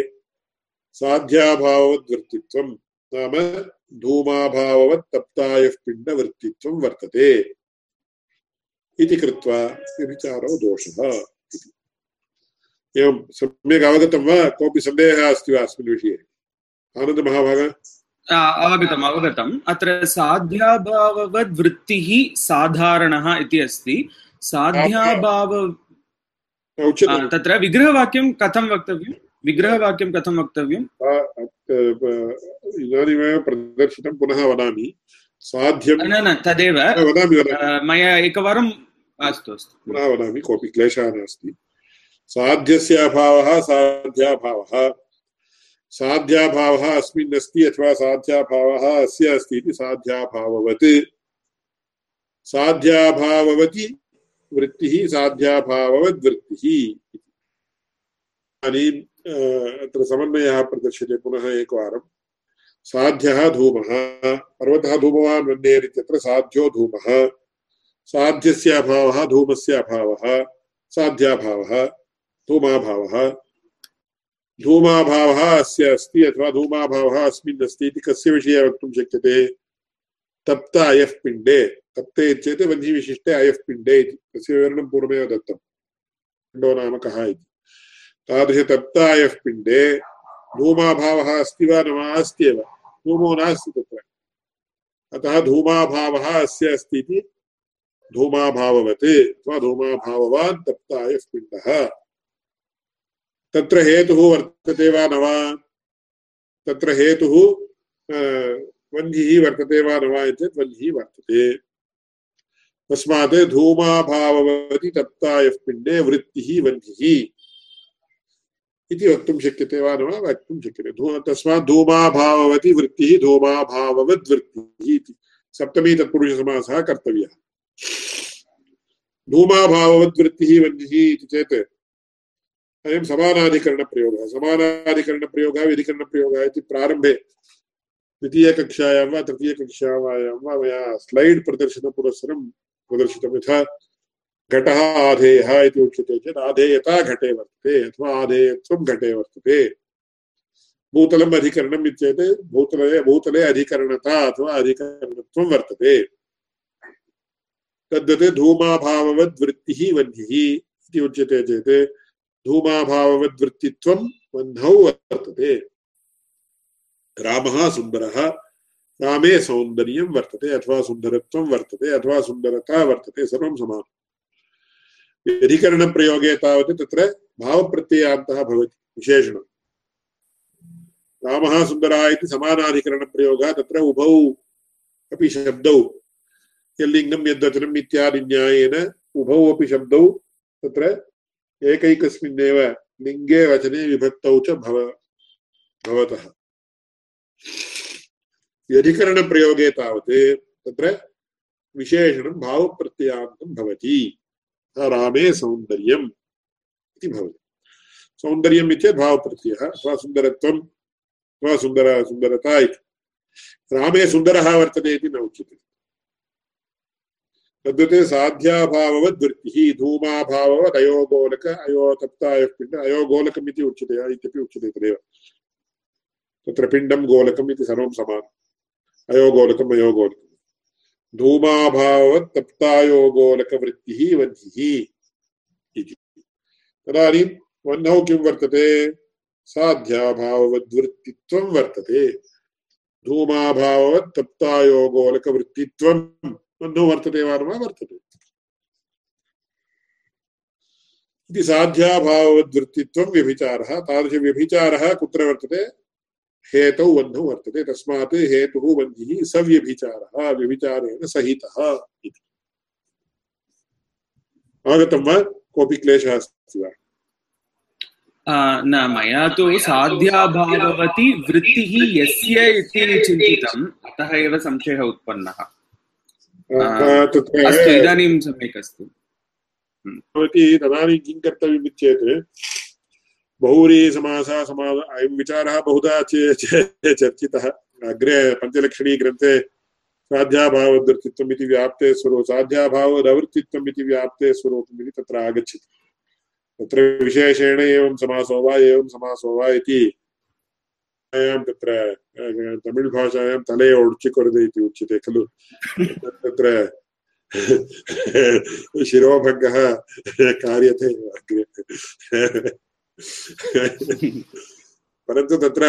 साध्याभाववद्वृत्तित्वं नाम तप्तायः पिण्डवृत्तित्वं वर्तते। इति कृत्वा व्यभिचारो दोषः। एवं सम्यक् अवगतं वा? कोऽपि सन्देहः अस्ति वा अस्मिन् विषये? आनन्दमहाभाग। अवगतम् अवगतम्। अत्र साध्याभाववद्वृत्तिः साधारणः इति अस्ति। साध्याभाव तत्र विग्रहवाक्यं कथं वक्तव्यं? विग्रहवाक्यं कथं वक्तव्यम्? इदानीमेव प्रदर्शितं पुनः वदामि। साध्यं न न तदेव। वदामि मया एकवारं अस्तु अस्तु। पुनः वदामि कोऽपि क्लेशः नास्ति। साध्यस्य अभावः साध्याभावः। साध्याभावः अस्मिन् अस्ति अथवा साध्याभावः अस्य अस्ति इति साध्याभाववत्। साध्याभाववति वृत्तिः साध्याभाववद्वृत्तिः इदानीम् अत्र समन्वयः प्रदर्श्यते पुनः साध्यः धूमः, पर्वतः धूमवान् वन्येर् इत्यत्र साध्यो धूमः। साध्यस्य अभावः धूमस्य अभावः साध्याभावः, धूमाभावः। धूमाभावः अस्य अस्ति अथवा धूमाभावः अस्मिन् अस्ति इति कस्य विषये वक्तुं शक्यते? तप्त अयः पिण्डे। तप्ते चेत् वह्निविशिष्टे अयः पिण्डे इति। तस्य विवरणं पूर्वमेव दत्तं। पिण्डो नाम कः इति। तादृशतप्त अयः पिण्डे। धूमाभावः अस्ति वा न वा? धूमो नास्ति तत्र। अतः धूमाभावः अस्य अस्ति इति धूमाभाववत् अथवा धूमाभाववान् तप्ताय पिण्डः। तत्र हेतुः वर्तते वा न वा? तत्र हेतुः वह्निः वर्तते वा न वा वर्तते। तस्मात् वृत्तिः इति वक्तुं शक्यते वा न वा? वक्तुं शक्यते। वृत्तिः इति। सप्तमी तत्पुरुषसमासः कर्तव्यः। धूमाभाववद्वृत्तिः वह्निः इति चेत् अयं समानाधिकरणप्रयोगः समानाधिकरणप्रयोगः व्यधिकरणप्रयोगः इति प्रारम्भे द्वितीयकक्षायां वा, तृतीयकक्षायां वा मया स्लैड् प्रदर्शनपुरस्सरं प्रदर्शितं यथा घटः आधेयः इति उच्यते चेत् आधेयता घटे वर्तते, अथवा आधेयत्वं घटे वर्तते। भूतलम् अधिकरणम् इत्येते भूतले भूतले अधिकरणता अथवा अधिकरणत्वं वर्तते। तद्वत् धूमाभाववद्वृत्तिः वह्निः इति उच्यते चेत् धूमाभाववद्वृत्तित्वं वह्नौ वर्तते। रामः सुन्दरः, रामे सौन्दर्यं वर्तते, अथवा सुन्दरत्वं वर्तते, अथवा सुन्दरता वर्तते, सर्वं समानम्। व्यधिकरणप्रयोगे तावत् तत्र भावप्रत्ययान्तः भवति विशेषणम् रामः सुन्दरः इति समानाधिकरणप्रयोगः तत्र उभौ अपि शब्दौ यल्लिङ्गं यद्वचनम् इत्यादि न्यायेन उभौ अपि शब्दौ तत्र एकैकस्मिन्नेव लिङ्गे वचने विभक्तौ च भव, भवतः। व्यधिकरणप्रयोगे तावत् तत्र विशेषणं भावप्रत्ययान्तं भवति। रामे सौन्दर्यम् इति भवति। सौन्दर्यम् इत्येतत् भावप्रत्ययः, अथवा सुन्दरत्वं, अथवा सुन्दर, सुन्दरता इति। रामे सुन्दरः वर्तते इति न उच्यते। तद्वत् साध्याभाववद्वृत्तिः धूमाभाववद् अयोगोलक अयोतप्तायः पिण्ड, अयोगोलकम् इति उच्यते इत्यपि उच्यते तदेव। तत्र पिण्डं गोलकम् इति सर्वं समानम् अयोगोलकम् अयोगोलकम्। धूमाभाववत् तप्तायोगोलकवृत्तिः वह्निः इति। तदानीं वह्नौ किं वर्तते? साध्याभाववद्वृत्तित्वं वर्तते। धूमाभाववत् तप्तायोगोलकवृत्तित्वं वह्नौ वर्तते वा न वा वर्तते इति साध्याभाववद्वृत्तित्वं व्यभिचारः तादृशव्यभिचारः कुत्र वर्तते? हेतौ बन्धौ वर्तते, तस्मात् हेतुः बन्धिः सव्यभिचारः, व्यभिचारेण सहितः इति। आगतं वा? कोऽपि क्लेशः अस्ति वा? न, मया तु साध्याभाववती वृत्तिः यस्य इति चिन्तितम्, अतः एव संशयः उत्पन्नः। अस्तु इदानीं सम्यक् अस्ति। भवति तदानीं किं चेत् बहुव्री समासः समास अयं विचारः बहुधा चर्चितः। अग्रे पञ्चलक्षणी ग्रन्थे साध्याभाववृत्तित्वम् इति व्याप्ते स्वरूपं साध्याभावदवृत्तित्वम् इति व्याप्ते स्वरूपम् इति तत्र आगच्छति। तत्र विशेषेण एवं समासो वा एवं समासो वा इति तत्र तमिळ् भाषायां तले ओडुचिकोरदे इति उच्यते खलु तत्र शिरोभङ्गः कार्यते अग्रे परन्तु तत्र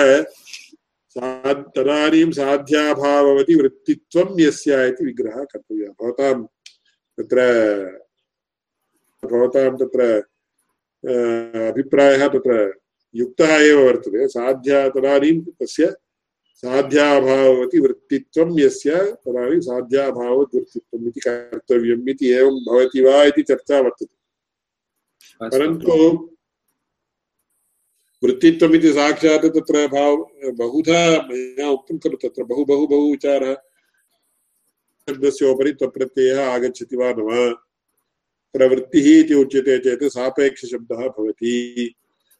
तदानीं साध्याभाववति वृत्तित्वं यस्य इति विग्रहः कर्तव्यः भवतां तत्र भवतां तत्र अभिप्रायः तत्र युक्तः एव वर्तते साध्या तदानीं तस्य साध्याभाववति वृत्तित्वं यस्य तदानीं साध्याभाववद्वृत्तित्वम् इति कर्तव्यम् इति एवं भवति वा इति चर्चा वर्तते। परन्तु वृत्तित्वमिति साक्षात् तत्र भाव बहुधा मया उक्तं खलु तत्र बहु बहु बहु विचारः। शब्दस्योपरि त्वप्रत्ययः आगच्छति वा न वा? प्रवृत्तिः इति उच्यते चेत् सापेक्षशब्दः भवति।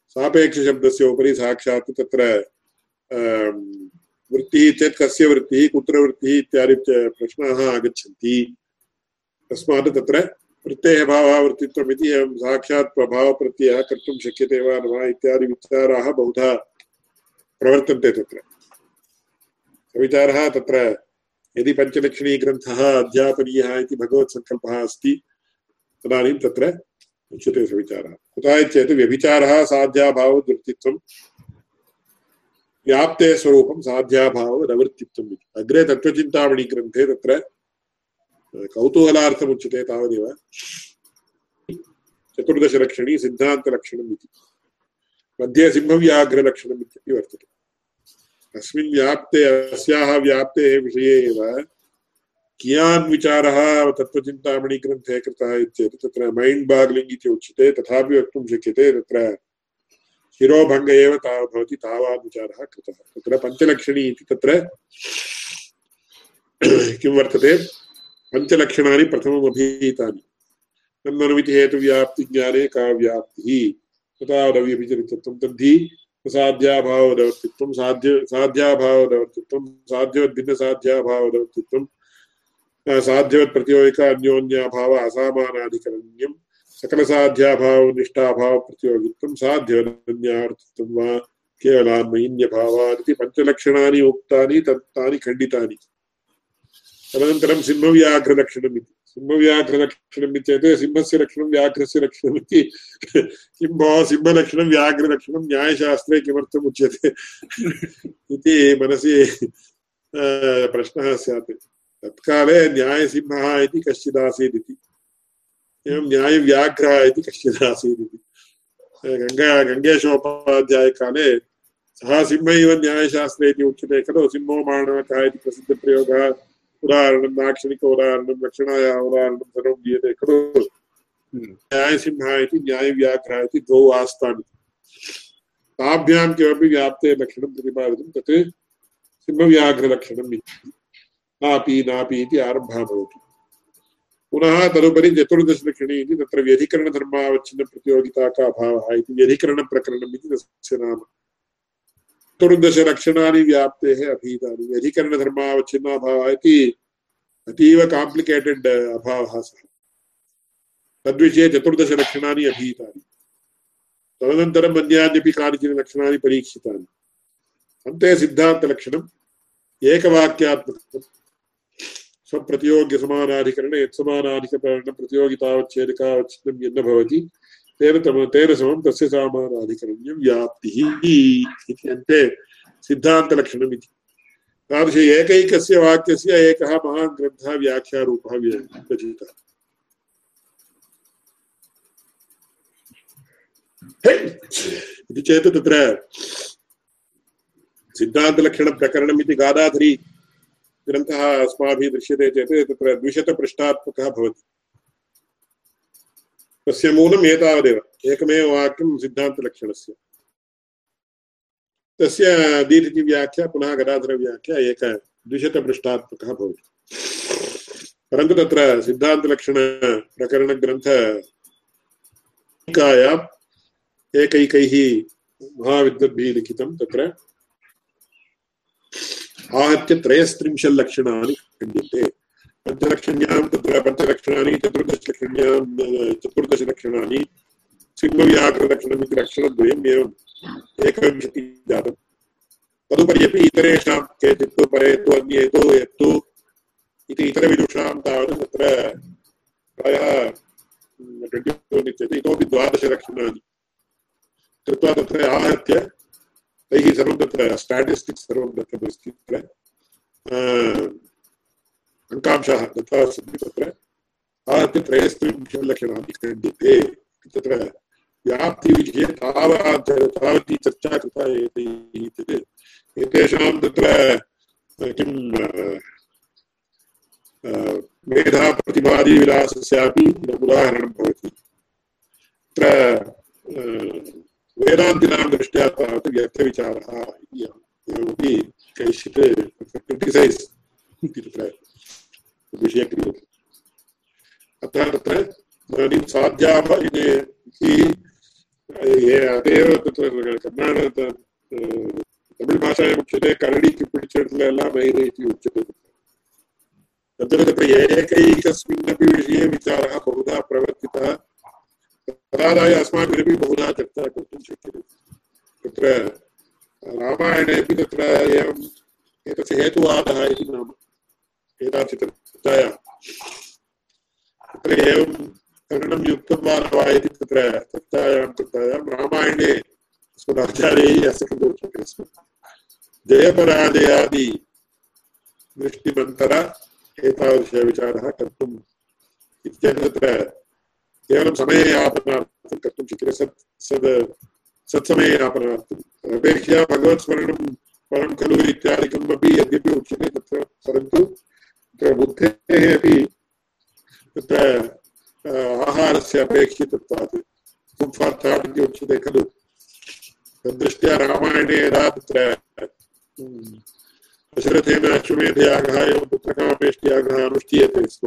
सापेक्षशब्दस्य उपरि साक्षात् तत्र वृत्तिः चेत् कस्य वृत्तिः, कुत्र वृत्तिः इत्यादि प्रश्नाः आगच्छन्ति। तस्मात् तत्र प्रत्ययभावावृत्तित्वमिति एवं साक्षात् प्रभावप्रत्ययः कर्तुं शक्यते वा न वा इत्यादि विचाराः बहुधा प्रवर्तन्ते तत्र। विचारः तत्र यदि पञ्चलक्षणीग्रन्थः अध्यापनीयः इति भगवत्सङ्कल्पः अस्ति, तदानीं तत्र उच्यते सविचारः। कुतः चेत् व्यभिचारः साध्याभाववृत्तित्वं व्याप्ते स्वरूपं साध्याभाववदवृत्तित्वम् इति अग्रे तत्त्वचिन्तामणिग्रन्थे तत्र कौतूहलार्थमुच्यते तावदेव। चतुर्दशलक्षणी सिद्धान्तलक्षणम् इति। मध्ये सिंहव्याघ्रलक्षणम् इत्यपि वर्तते। अस्मिन् व्याप्ते, अस्याः व्याप्तेः विषये एव कियान् विचारः तत्त्वचिन्तामणिग्रन्थे कृतः इत्येतत्। तत्र मैण्ड् बाग्लिङ्ग् इति उच्यते, तथापि वक्तुं शक्यते तत्र शिरोभङ्ग एव ता भवति तावान् विचारः कृतः। तत्र पञ्चलक्षणी इति तत्र किं वर्तते? पञ्चलक्षणानि प्रथमम् अभिहितानि हेतुव्याप्तिज्ञाने का व्याप्तिः तथावदव्यभिचरितत्वं तद्धि साध्याभावदवर्तित्वं साध्य साध्याभावदवर्तित्वं साध्यवद्भिन्नसाध्याभावदवर्तित्वं साध्यवत्प्रतियोगिक अन्योन्याभाव असामानाधिकरण्यं सकलसाध्याभावनिष्ठाभावप्रतियोगित्वं साध्यवदन्यावर्तित्वं वा केवलान्मयीन्यभावादिति पञ्चलक्षणानि उक्तानि तत् तानि खण्डितानि। तदनन्तरं सिंहव्याघ्रलक्षणम् सिंहव्याघ्रलक्षणम् चेत् सिंहस्य लक्षणं व्याघ्रस्य लक्षणम् किं भो सिंहलक्षणं व्याघ्रलक्षणं न्यायशास्त्रे किमर्थम् उच्यते इति मनसि प्रश्नः स्यात्। तत्काले न्यायसिंहः इति कश्चिदासीत् इति एवं न्यायव्याघ्रः इति कश्चिदासीत् इति गङ्गा गङ्गेशोपाध्यायकाले सः सिंह इव न्यायशास्त्रे इति उच्यते खलु। सिंहो माणवकः इति प्रसिद्धप्रयोगः। उदाहरणं दाक्षिणिक उदाहरणं रक्षणाय उदाहरणं सर्वं दीयते खलु। न्यायसिंहः इति न्यायव्याघ्रः इति द्वौ आस्तानि ताभ्यां किमपि व्याप्ते लक्षणं प्रतिपादितं तत् सिंहव्याघ्रलक्षणम् इति। नापि नापि इति आरम्भः भवति। पुनः तदुपरि चतुर्दशलक्षणी इति तत्र व्यधिकरणधर्मावच्छिन्नप्रतियोगिता का अभावः इति व्यधिकरणप्रकरणम् इति तस्य नाम। चतुर्दशलक्षणानि व्याप्तेः अभीतानि व्यधिकरणधर्मावच्छिन्नाभावः इति अतीव काम्प्लिकेटेड् अभावः सः। तद्विषये चतुर्दशलक्षणानि अभीतानि तदनन्तरम् अन्यान्यपि कानिचन लक्षणानि परीक्षितानि। अन्ते सिद्धान्तलक्षणम् एकवाक्यात्मकं स्वप्रतियोग्यसमानाधिकरणे यत्समानाधिकरणप्रतियोगितावच्छेदिकावच्छिन्नं यन्न भवति, तेन तम, तेन समं तस्य सामानाधिकरण्यं व्याप्तिः इति अन्ते सिद्धान्तलक्षणम् इति तादृश एकैकस्य वाक्यस्य एकः महान् ग्रन्थः व्याख्यारूपः रचितः इति चेत् तत्र गादाधरी ग्रन्थः अस्माभिः दृश्यते चेत् तत्र द्विशतपृष्ठात्मकः भवति। तस्य मूलम् एतावदेव, एकमेव वाक्यं सिद्धान्तलक्षणस्य। तस्य दीर्घव्याख्या, पुनः गदाधरव्याख्या, एक द्विशतपृष्ठात्मकः भवति। परन्तु तत्र सिद्धान्तलक्षणप्रकरणग्रन्थकायाम् एकैकैः महाविद्वद्भिः लिखितं तत्र। आहत्य त्रयस्त्रिंशल्लक्षणानि खण्ड्यन्ते पञ्चलक्षण्यां तत्र पञ्चलक्षणानि, चतुर्दशलक्षण्यां चतुर्दशलक्षणानि सिंहव्याघ्रलक्षणम् इति लक्षणद्वयम् एवम्। एकविंशतिः जातं तदुपरि अपि इतरेषां केचित् परे तु अन्ये तु यत्तु इति इतरविदुषां तावत् तत्र प्रायः इतोपि द्वादशलक्षणानि। कृत्वा तत्र आहत्य तैः सर्वं तत्र स्टाटिस्टिक्स् सर्वं दत्तमस्ति तत्र अङ्कांशाः दत्ताः सन्ति तत्र आहत्य त्रयस्त्रिंशल्लक्षणानि खण्ड्यते तत्र व्याप्तिविषये तावत् तावती चर्चा कृता एतैः चेत् एतेषां तत्र किं मेधाप्रतिपादिविलासस्यापि उदाहरणं भवति तत्र वेदान्तिनां दृष्ट्या तावत् व्यर्थविचारः एवमपि कैश्चित् क्रिटिसैस् इति अतः तत्र इदानीं साध्याः इति अतएव तत्र कन्नड तमिळ् भाषायाम् उच्यते करडि किप्पिडिचेट्ल मयिरे इति उच्यते तत्र तत्र एकैकस्मिन्नपि विषये विचारः बहुधा प्रवर्तितः तदादाय अस्माभिरपि बहुधा चर्चा कर्तुं शक्यते। तत्र रामायणेपि तत्र एवम् एतस्य हेतुवादः इति नाम एतादृशचर्चायाः तत्र एवं करणं युक्तं वा न वा इति तत्र चर्चायां चर्चायां रामायणे अस्मदाचार्यैः अस्य कृते स्म जयपराजयादि दृष्टिमन्तर एतादृशविचारः कर्तुम् इत्येतत् तत्र केवलं समययापनार्थं कर्तुं शक्यते। सत् सद् सत्समययापनार्थम् अपेक्षया भगवत्स्मरणं परं खलु इत्यादिकम् अपि यद्यपि उच्यते तत्र, परन्तु तत्र बुद्धेः अपि तत्र आहारस्य अपेक्षितत्वात् खलु। तद्दृष्ट्या रामायणे यदा दशरथेन एवं पुत्रकामेष्ट्यागः स्म।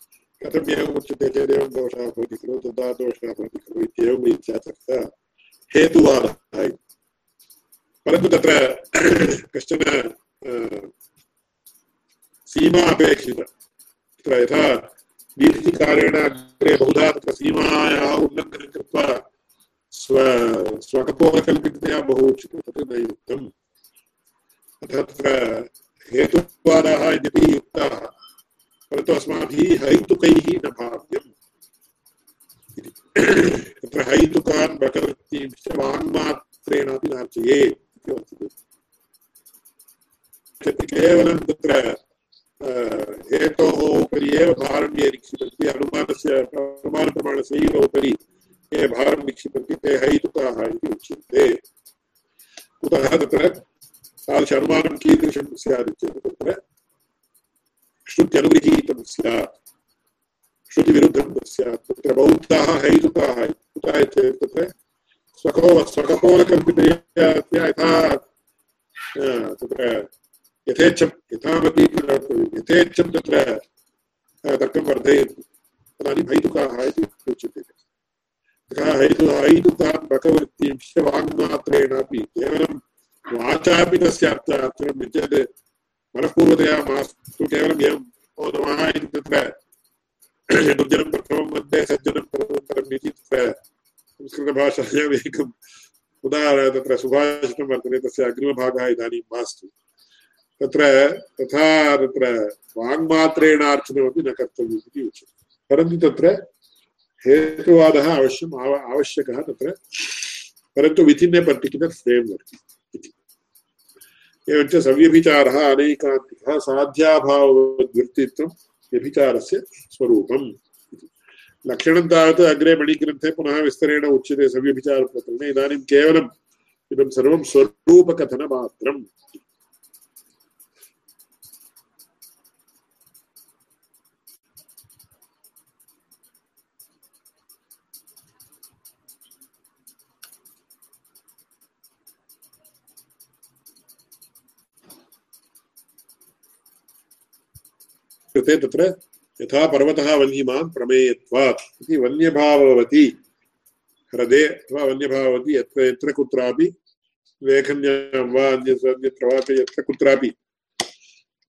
कथम् एवम् उच्यते चेत् एवं दोषः भवति खलु तदा दोषः भवति खलु इत्येवं रीत्या चर्चा हेतुवादः परन्तु तत्र कश्चन सीमा अपेक्षिता तत्र यथा वीथिकारेण अग्रे बहुधा तत्र सीमायाः उल्लङ्घनं कृत्वा स्व स्वकपोलकल्पिततया बहु उच्यते तत् न युक्तम् अतः तत्र हेतुवादाः यद्यपि युक्ताः परन्तु अस्माभिः हैतुकैः न भाव्यम्। तत्र हैतुकान् प्रकृतिंश्च वाङ्मात्रेणापि नार्चयेत् इति वर्तते केवलं तत्र हेतोः उपरि एव भारं ये निक्षिपन्ति अनुमानस्य अनुमानप्रमाणस्यैव उपरि ये भारं निक्षिपन्ति, ते हैतुकाः इति उच्यन्ते। कुतः तत्र तादृश अनुमानं कीदृशं तत्र श्रुत्यनुगृहीतं स्यात् श्रुतिविरुद्धं स्यात् तत्र बौद्धाः हैतुकाः कुतः चेत् तत्र स्वको स्वकपोलकल्पितया यथा तत्र यथेच्छं यथामपि यथेच्छं तत्र तर्कं वर्धयन्ति तदानीं हैतुकाः इति उच्यते हैतु केवलं वाचापि तस्य अर्थं मनःपूर्वतया मास्तु केवलम् एवं ओ इति तत्र दुर्जनं प्रथमं मध्ये सज्जनं तदनन्तरम् इति तत्र संस्कृतभाषायाम् एकम् उदाहरण तत्र सुभाषितं वर्तते तस्य अग्रिमभागः इदानीं मास्तु। तत्र तथा तत्र वाङ्मात्रेणार्चनमपि न कर्तव्यम् इति उच्यते। परन्तु तत्र हेतुवादः अवश्यम् आव आवश्यकः तत्र। परन्तु विथिन् ए पर्टिक्युलर् फ्रेम्वर्क् एवञ्च सव्यभिचारः अनैकान्तिकः साध्याभाववद्वृत्तित्वं व्यभिचारस्य स्वरूपम् लक्षणं तावत् अग्रे मणिग्रन्थे पुनः विस्तरेण उच्यते सव्यभिचारप्रकरणे। इदानीं केवलम् इदं सर्वं स्वरूपकथनमात्रम्। कृते तत्र यथा पर्वतः वन्यमान् प्रमेयत्वात् इति वन्यभाववती ह्रदे अथवा वन्यभाववती यत्र यत्र कुत्रापि लेखन्यां वा अन्यत्र वा यत्र कुत्रापि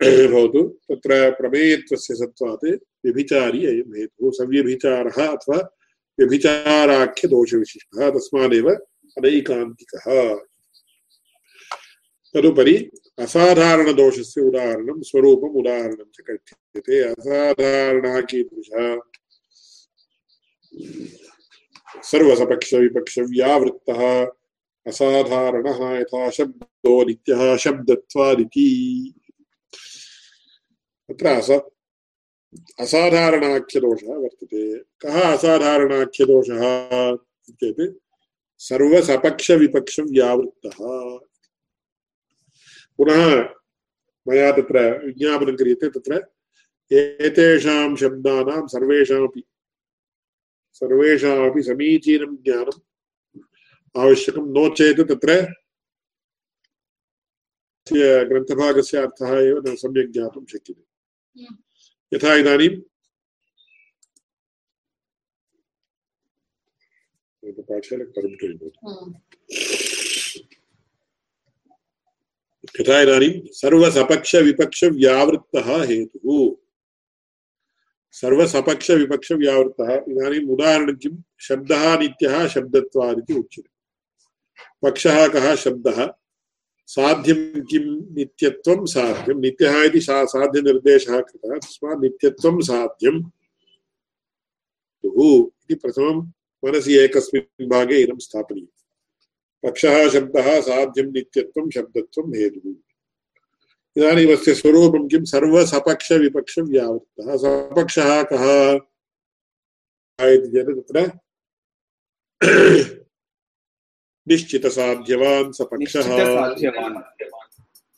भवतु, तत्र प्रमेयत्वस्य सत्त्वात् व्यभिचारी अयं हेतुः, सव्यभिचारः अथवा व्यभिचाराख्यदोषविशिष्टः, तस्मादेव अनैकान्तिकः। तदुपरि असाधारणदोषस्य उदाहरणं, स्वरूपम् उदाहरणं च कथ्यते असाधारणः कीदृशः सर्वसपक्षविपक्षव्यावृत्तः, असाधारणः यथा शब्दो नित्यः, शब्दत्वादिति। अत्र अस, असाधारणाख्यदोषः वर्तते। कः असाधारणाख्यदोषः चेत् सर्वसपक्षविपक्षव्यावृत्तः। पुनः मया तत्र विज्ञापनं क्रियते, तत्र एतेषां शब्दानां सर्वेषामपि सर्वेषामपि समीचीनं ज्ञानम् आवश्यकं नो चेत् तत्र ग्रन्थभागस्य अर्थः एव न सम्यक् ज्ञातुं शक्यते। यथा इदानीं पाठशाला यथा इदानीं सर्वसपक्षविपक्षव्यावृत्तः हेतुः। सर्वसपक्षविपक्षव्यावृत्तः इदानीम् उदाहरणं किं शब्दः नित्यः शब्दत्वादिति उच्यते। पक्षः कः? शब्दः। साध्यं किं नित्यत्वं साध्यं। नित्यः इति साध्यनिर्देशः कृतः। तस्मात् नित्यत्वं साध्यम्। इति प्रथमं मनसि एकस्मिन् भागे इदं स्थापनीयम्। पक्षः, शब्दः, साध्यं, नित्यत्वं, शब्दत्वं, हेतुः। इदानीम् अस्य स्वरूपं किं? सर्वसपक्षविपक्षव्यावृत्तः। सपक्षः कः? इति चेत् तत्र निश्चितसाध्यवान् सपक्षः। निश्चितसाध्यवान्।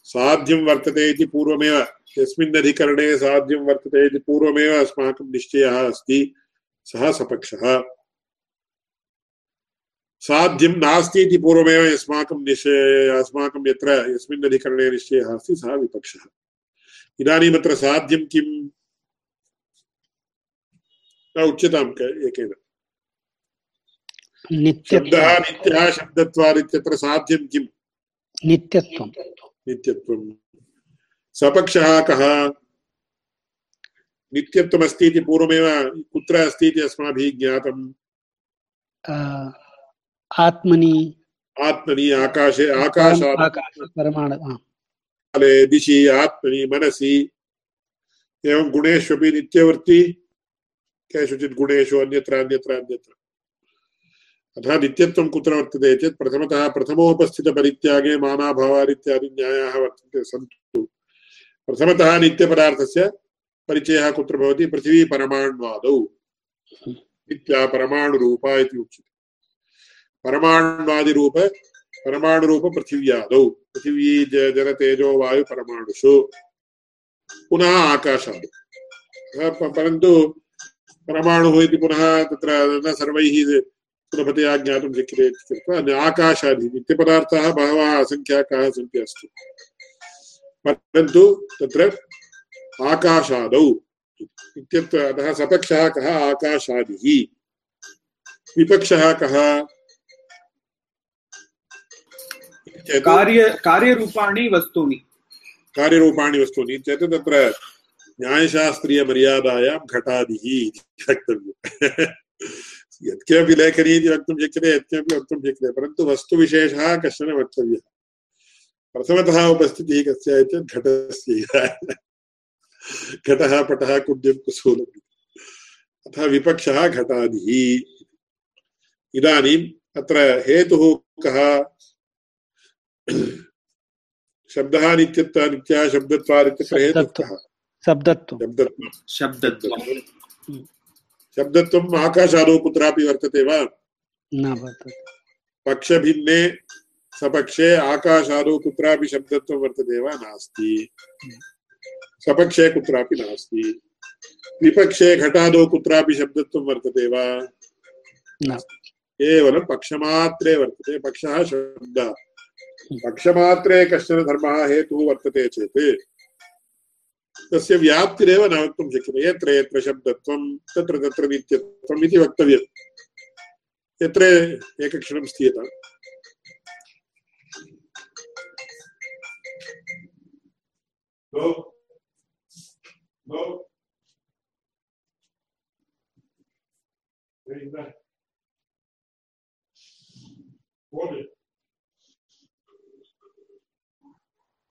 साध्यं वर्तते इति पूर्वमेव। यस्मिन् अधिकरणे साध्यं वर्तते इति पूर्वमेव अस्माकं निश्चयः अस्ति। सः सपक्षः। साध्यं नास्ति इति पूर्वमेव यस्माकं निश्चय अस्माकं यत्र यस्मिन् अधिकरणे निश्चयः अस्ति सः विपक्षः। इदानीम् अत्र साध्यं किम्? न एकेन। शब्दः नित्यः शब्दत्वात् इत्यत्र साध्यं किम्? नित्यत्वं नित्यत्वं सपक्षः कः? नित्यत्वमस्ति इति पूर्वमेव कुत्र अस्ति इति अस्माभिः ज्ञातम्? आत्मनि आत्मनि आकाशे आकाशात् आकाश परमाणु। काले दिशि आत्मनि मनसि। एवं गुणेष्वपि नित्यवर्ति। केषुचित् गुणेषु अन्यत्र अन्यत्र अन्यत्र। अतः नित्यत्वं कुत्र वर्तते चेत् प्रथमतः प्रथमोपस्थितपरित्यागे मानाभावादित्यादि न्यायाः वर्तन्ते सन्तु। प्रथमतः नित्यपदार्थस्य परिचयः कुत्र भवति? पृथिवी परमाण्वादौ। नित्या परमाणुरूपा इति उच्यते। परमाण्वादिरूप परमाणुरूप पृथिव्यादौ पृथिवी ज- जल तेजो वायु परमाणुषु पुनः आकाशादौ अतः प- परन्तु परमाणुः इति पुनः तत्र न सर्वैः सुलभतया ज्ञातुं शक्यते इति कृत्वा आकाशादि नित्यपदार्थाः बहवः असङ्ख्याकाः सन्ति अस्तु परन्तु तत्र आकाशादौ इत्यत्र अतः सपक्षः कः आकाशादिः विपक्षः कः कार्य कार्यरूपाणि वस्तूनि। कार्यरूपाणि वस्तूनि। चेत् तत्र न्यायशास्त्रीयमर्यादायां घटादिः इति यत्किमपि लेखनी इति वक्तुं शक्यते यत्किमपि वक्तुं शक्यते परन्तु वस्तुविशेषः कश्चन वक्तव्यः। प्रथमतः उपस्थितिः कस्य चेत् घटस्य घटः पटः कुड्यं कुसूलम्। अतः विपक्षः घटादिः। इदानीम् अत्र हेतुः कः? शब्दः नित्यत्व नित्यः शब्दत्वादित्यत्र हेतुः कः शब्दत्वं शब्दत्वं शब्दत्वम्। शब्दत्वम् आकाशादौ कुत्रापि वर्तते वा? न वर्तते। पक्षभिन्ने सपक्षे आकाशादौ कुत्रापि शब्दत्वं वर्तते वा? नास्ति। सपक्षे कुत्रापि नास्ति। विपक्षे घटादौ कुत्रापि शब्दत्वं वर्तते वा? न। केवलं पक्षमात्रे वर्तते। पक्षः शब्दः। पक्षमात्रे कश्चन धर्मः हेतुः वर्तते चेत्। तस्य व्याप्तिरेव न वक्तुं शक्यते। यत्र यत्र शब्दत्वं, तत्र तत्र नित्यत्वम् इति वक्तव्यम् यत्र एकक्षणं. No. Where is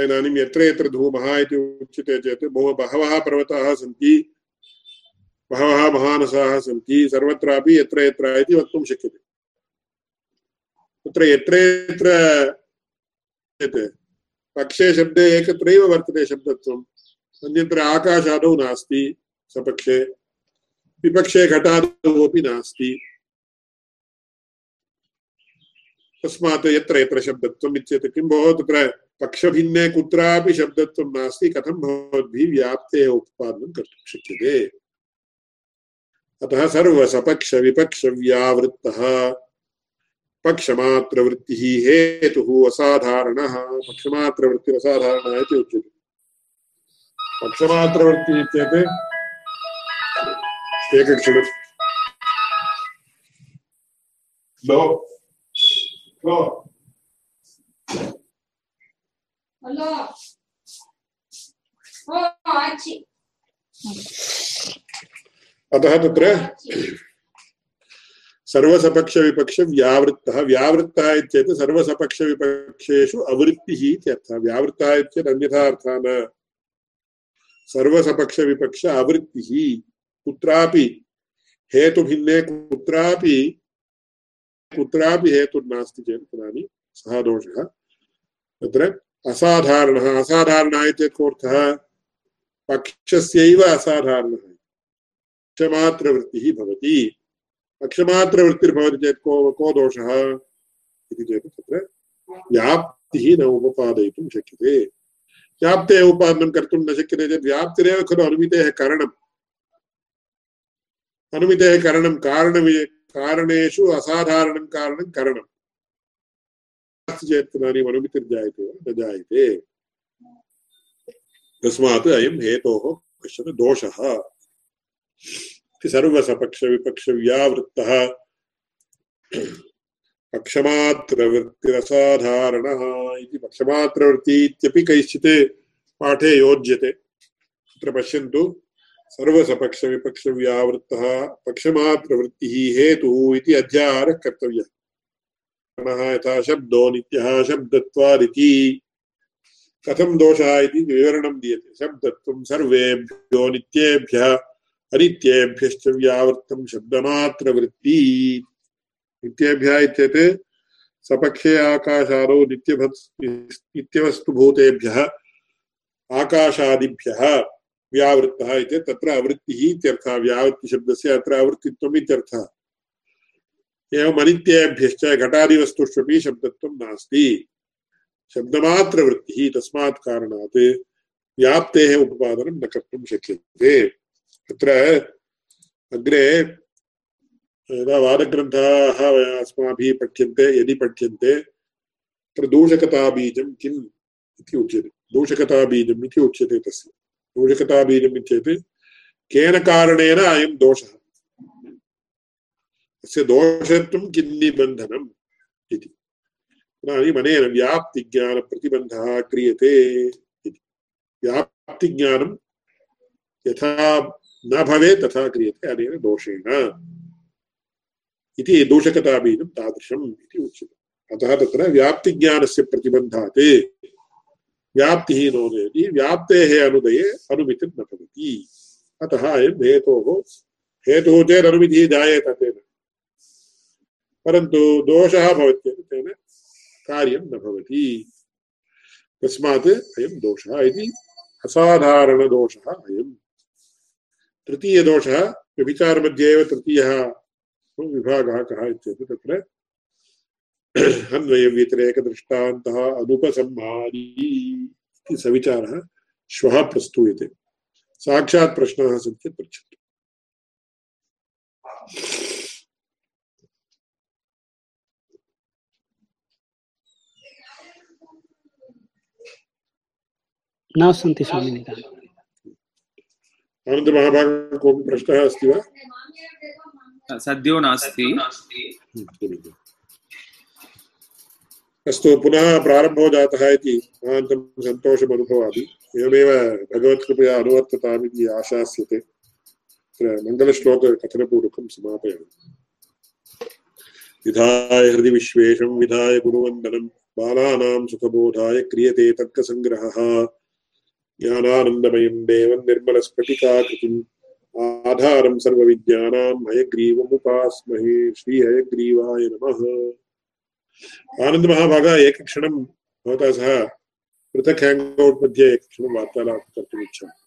इदानीं यत्र यत्र धूमः इति उच्यते चेत् बहु बहवः पर्वताः सन्ति। बहवः महानसाः सन्ति। सर्वत्रापि यत्र यत्र इति वक्तुं शक्यते। तत्र यत्र यत्र पक्षे शब्दे एकत्रैव वर्तते शब्दत्वम् अन्यत्र आकाशादौ नास्ति सपक्षे। विपक्षे घटादौ अपि नास्ति। तस्मात् यत्र यत्र शब्दत्वम् इत्येतत् किं भोः तत्र पक्षभिन्ने कुत्रापि शब्दत्वं नास्ति। कथं भवद्भिः व्याप्तेः उत्पादनं कर्तुं शक्यते? अतः सर्वसपक्षविपक्षव्यावृत्तः। पक्षमात्रवृत्तिः हेतुः असाधारणः। पक्षमात्रवृत्तिरसाधारणः इति उच्यते। पक्षमात्रवृत्तिः इत्येतत् एकक्षणम्। Oh, अतः तत्र सर्वसपक्षविपक्षव्यावृत्तः व्यावृत्तः इत्येत सर्वसपक्षविपक्षेषु अवृत्तिः इत्यर्थः व्यावृत्तः इत्येत अन्यथा अर्थः न सर्वसपक्षविपक्ष अवृत्तिः। कुत्रापि हेतुभिन्ने कुत्रापि कुत्रापि हेतुर्नास्ति चेत् तदानीं सः दोषः। तत्र असाधारणः असाधारणः इत्येतत् कोऽर्थः पक्षस्यैव असाधारणः। भवति। को को दोषः इति चेत् तत्र व्याप्तिः न उपपादयितुं शक्यते। व्याप्तेः उपादनं कर्तुं न शक्यते चेत् व्याप्तिरेव खलु अनुमितेः करणम्। अनुमितेः करणं कारणेषु असाधारणं कारणं करणम् अस्ति चेत् तदानीम् अनुमितिर्जायते वा न जायते तस्मात् अयं हेतोः कश्चन दोषः इति सर्वसपक्षविपक्षव्यावृत्तः पक्षमात्रवृत्तिरसाधारणः इति पक्षमात्रवृत्ति इत्यपि कैश्चित् पाठे योज्यते तत्र पश्यन्तु सर्वसपक्षविपक्षव्यावृत्तः पक्षमात्रवृत्तिः हेतुः इति अध्याहारः कर्तव्यः। गणः यथा शब्दो नित्यः शब्दत्वादिति। कथं दोषः इति विवरणं दीयते। शब्दत्वं सर्वेभ्यो नित्येभ्यः, अनित्येभ्यश्च व्यावृत्तं शब्दमात्रवृत्ति। नित्येभ्यः इत्येतत् सपक्षे आकाशादौ नित्यवस्तुभूतेभ्यः, आकाशादिभ्यः। व्यावृत्तः इति, तत्र अवृत्तिः इत्यर्थः, व्यावृत्तिशब्दस्य अत्र अवृत्तित्वम् इत्यर्थः। एवम् अनित्येभ्यश्च घटादिवस्तुष्वपि शब्दत्वं नास्ति। शब्दमात्रवृत्तिः तस्मात् कारणात् व्याप्तेः उपपादनं न कर्तुं शक्यते। अत्र अग्रे, यदा वादग्रन्थाः अस्माभिः पठ्यन्ते, यदि पठ्यन्ते, तत्र दूषकताबीजं किम् इति उच्यते। दूषकताबीजम् इति उच्यते तस्य। दूषकताबीजम् इत्येतत् केन कारणेन अयं दोषः तस्य दोषत्वं किन्निबन्धनम् इति इदानीम् अनेन व्याप्तिज्ञानप्रतिबन्धः क्रियते इति व्याप्तिज्ञानं यथा न भवेत् तथा क्रियते अनेन दोषेण इति दूषकताबीजं तादृशम् इति उच्यते अतः तत्र व्याप्तिज्ञानस्य प्रतिबन्धात् व्याप्तिः नोदयति व्याप्तेः अनुदये अनुमितिर्न भवति। अतः अयं हेतोः, हेतुः चेत् अनुमितिः जायेत तेन। परन्तु दोषः भवत्येत तेन कार्यं न भवति। तस्मात् अयं दोषः इति असाधारणदोषः अयम्। तृतीयदोषः, व्यभिचारमध्ये तत्र अन्वयव्यतिरेकदृष्टान्तः अनुपसंहारी। इति सविचारः श्वः प्रस्तूयते। साक्षात् प्रश्नाः सन्ति चेत् पृच्छन्तु। न सन्ति स्वामिनि कोऽपि प्रश्नः अस्ति वा? सद्यो नास्ति। अस्तु, पुनः प्रारम्भो जातः इति महान्तं सन्तोषम् अनुभवामि एवमेव भगवत्कृपया अनुवर्ततामिति आशास्यते। तत्र मङ्गलश्लोककथनपूर्वकं समापयामि। विधाय हृदि विश्वेशं, विधाय गुरुवन्दनं। बालानां सुखबोधाय क्रियते तर्कसङ्ग्रहः। ज्ञानानन्दमयं देवं निर्मलस्फटिकाकृतिम्। आधारं सर्वविद्यानां हयग्रीवमुपास्महे। श्रीहयग्रीवाय नमः। आनन्दमहाभागः एकक्षणं भवता सह पृथक हेङ्ग् औट् मध्ये एकक्षणं वार्तालापं कर्तुम् इच्छामि।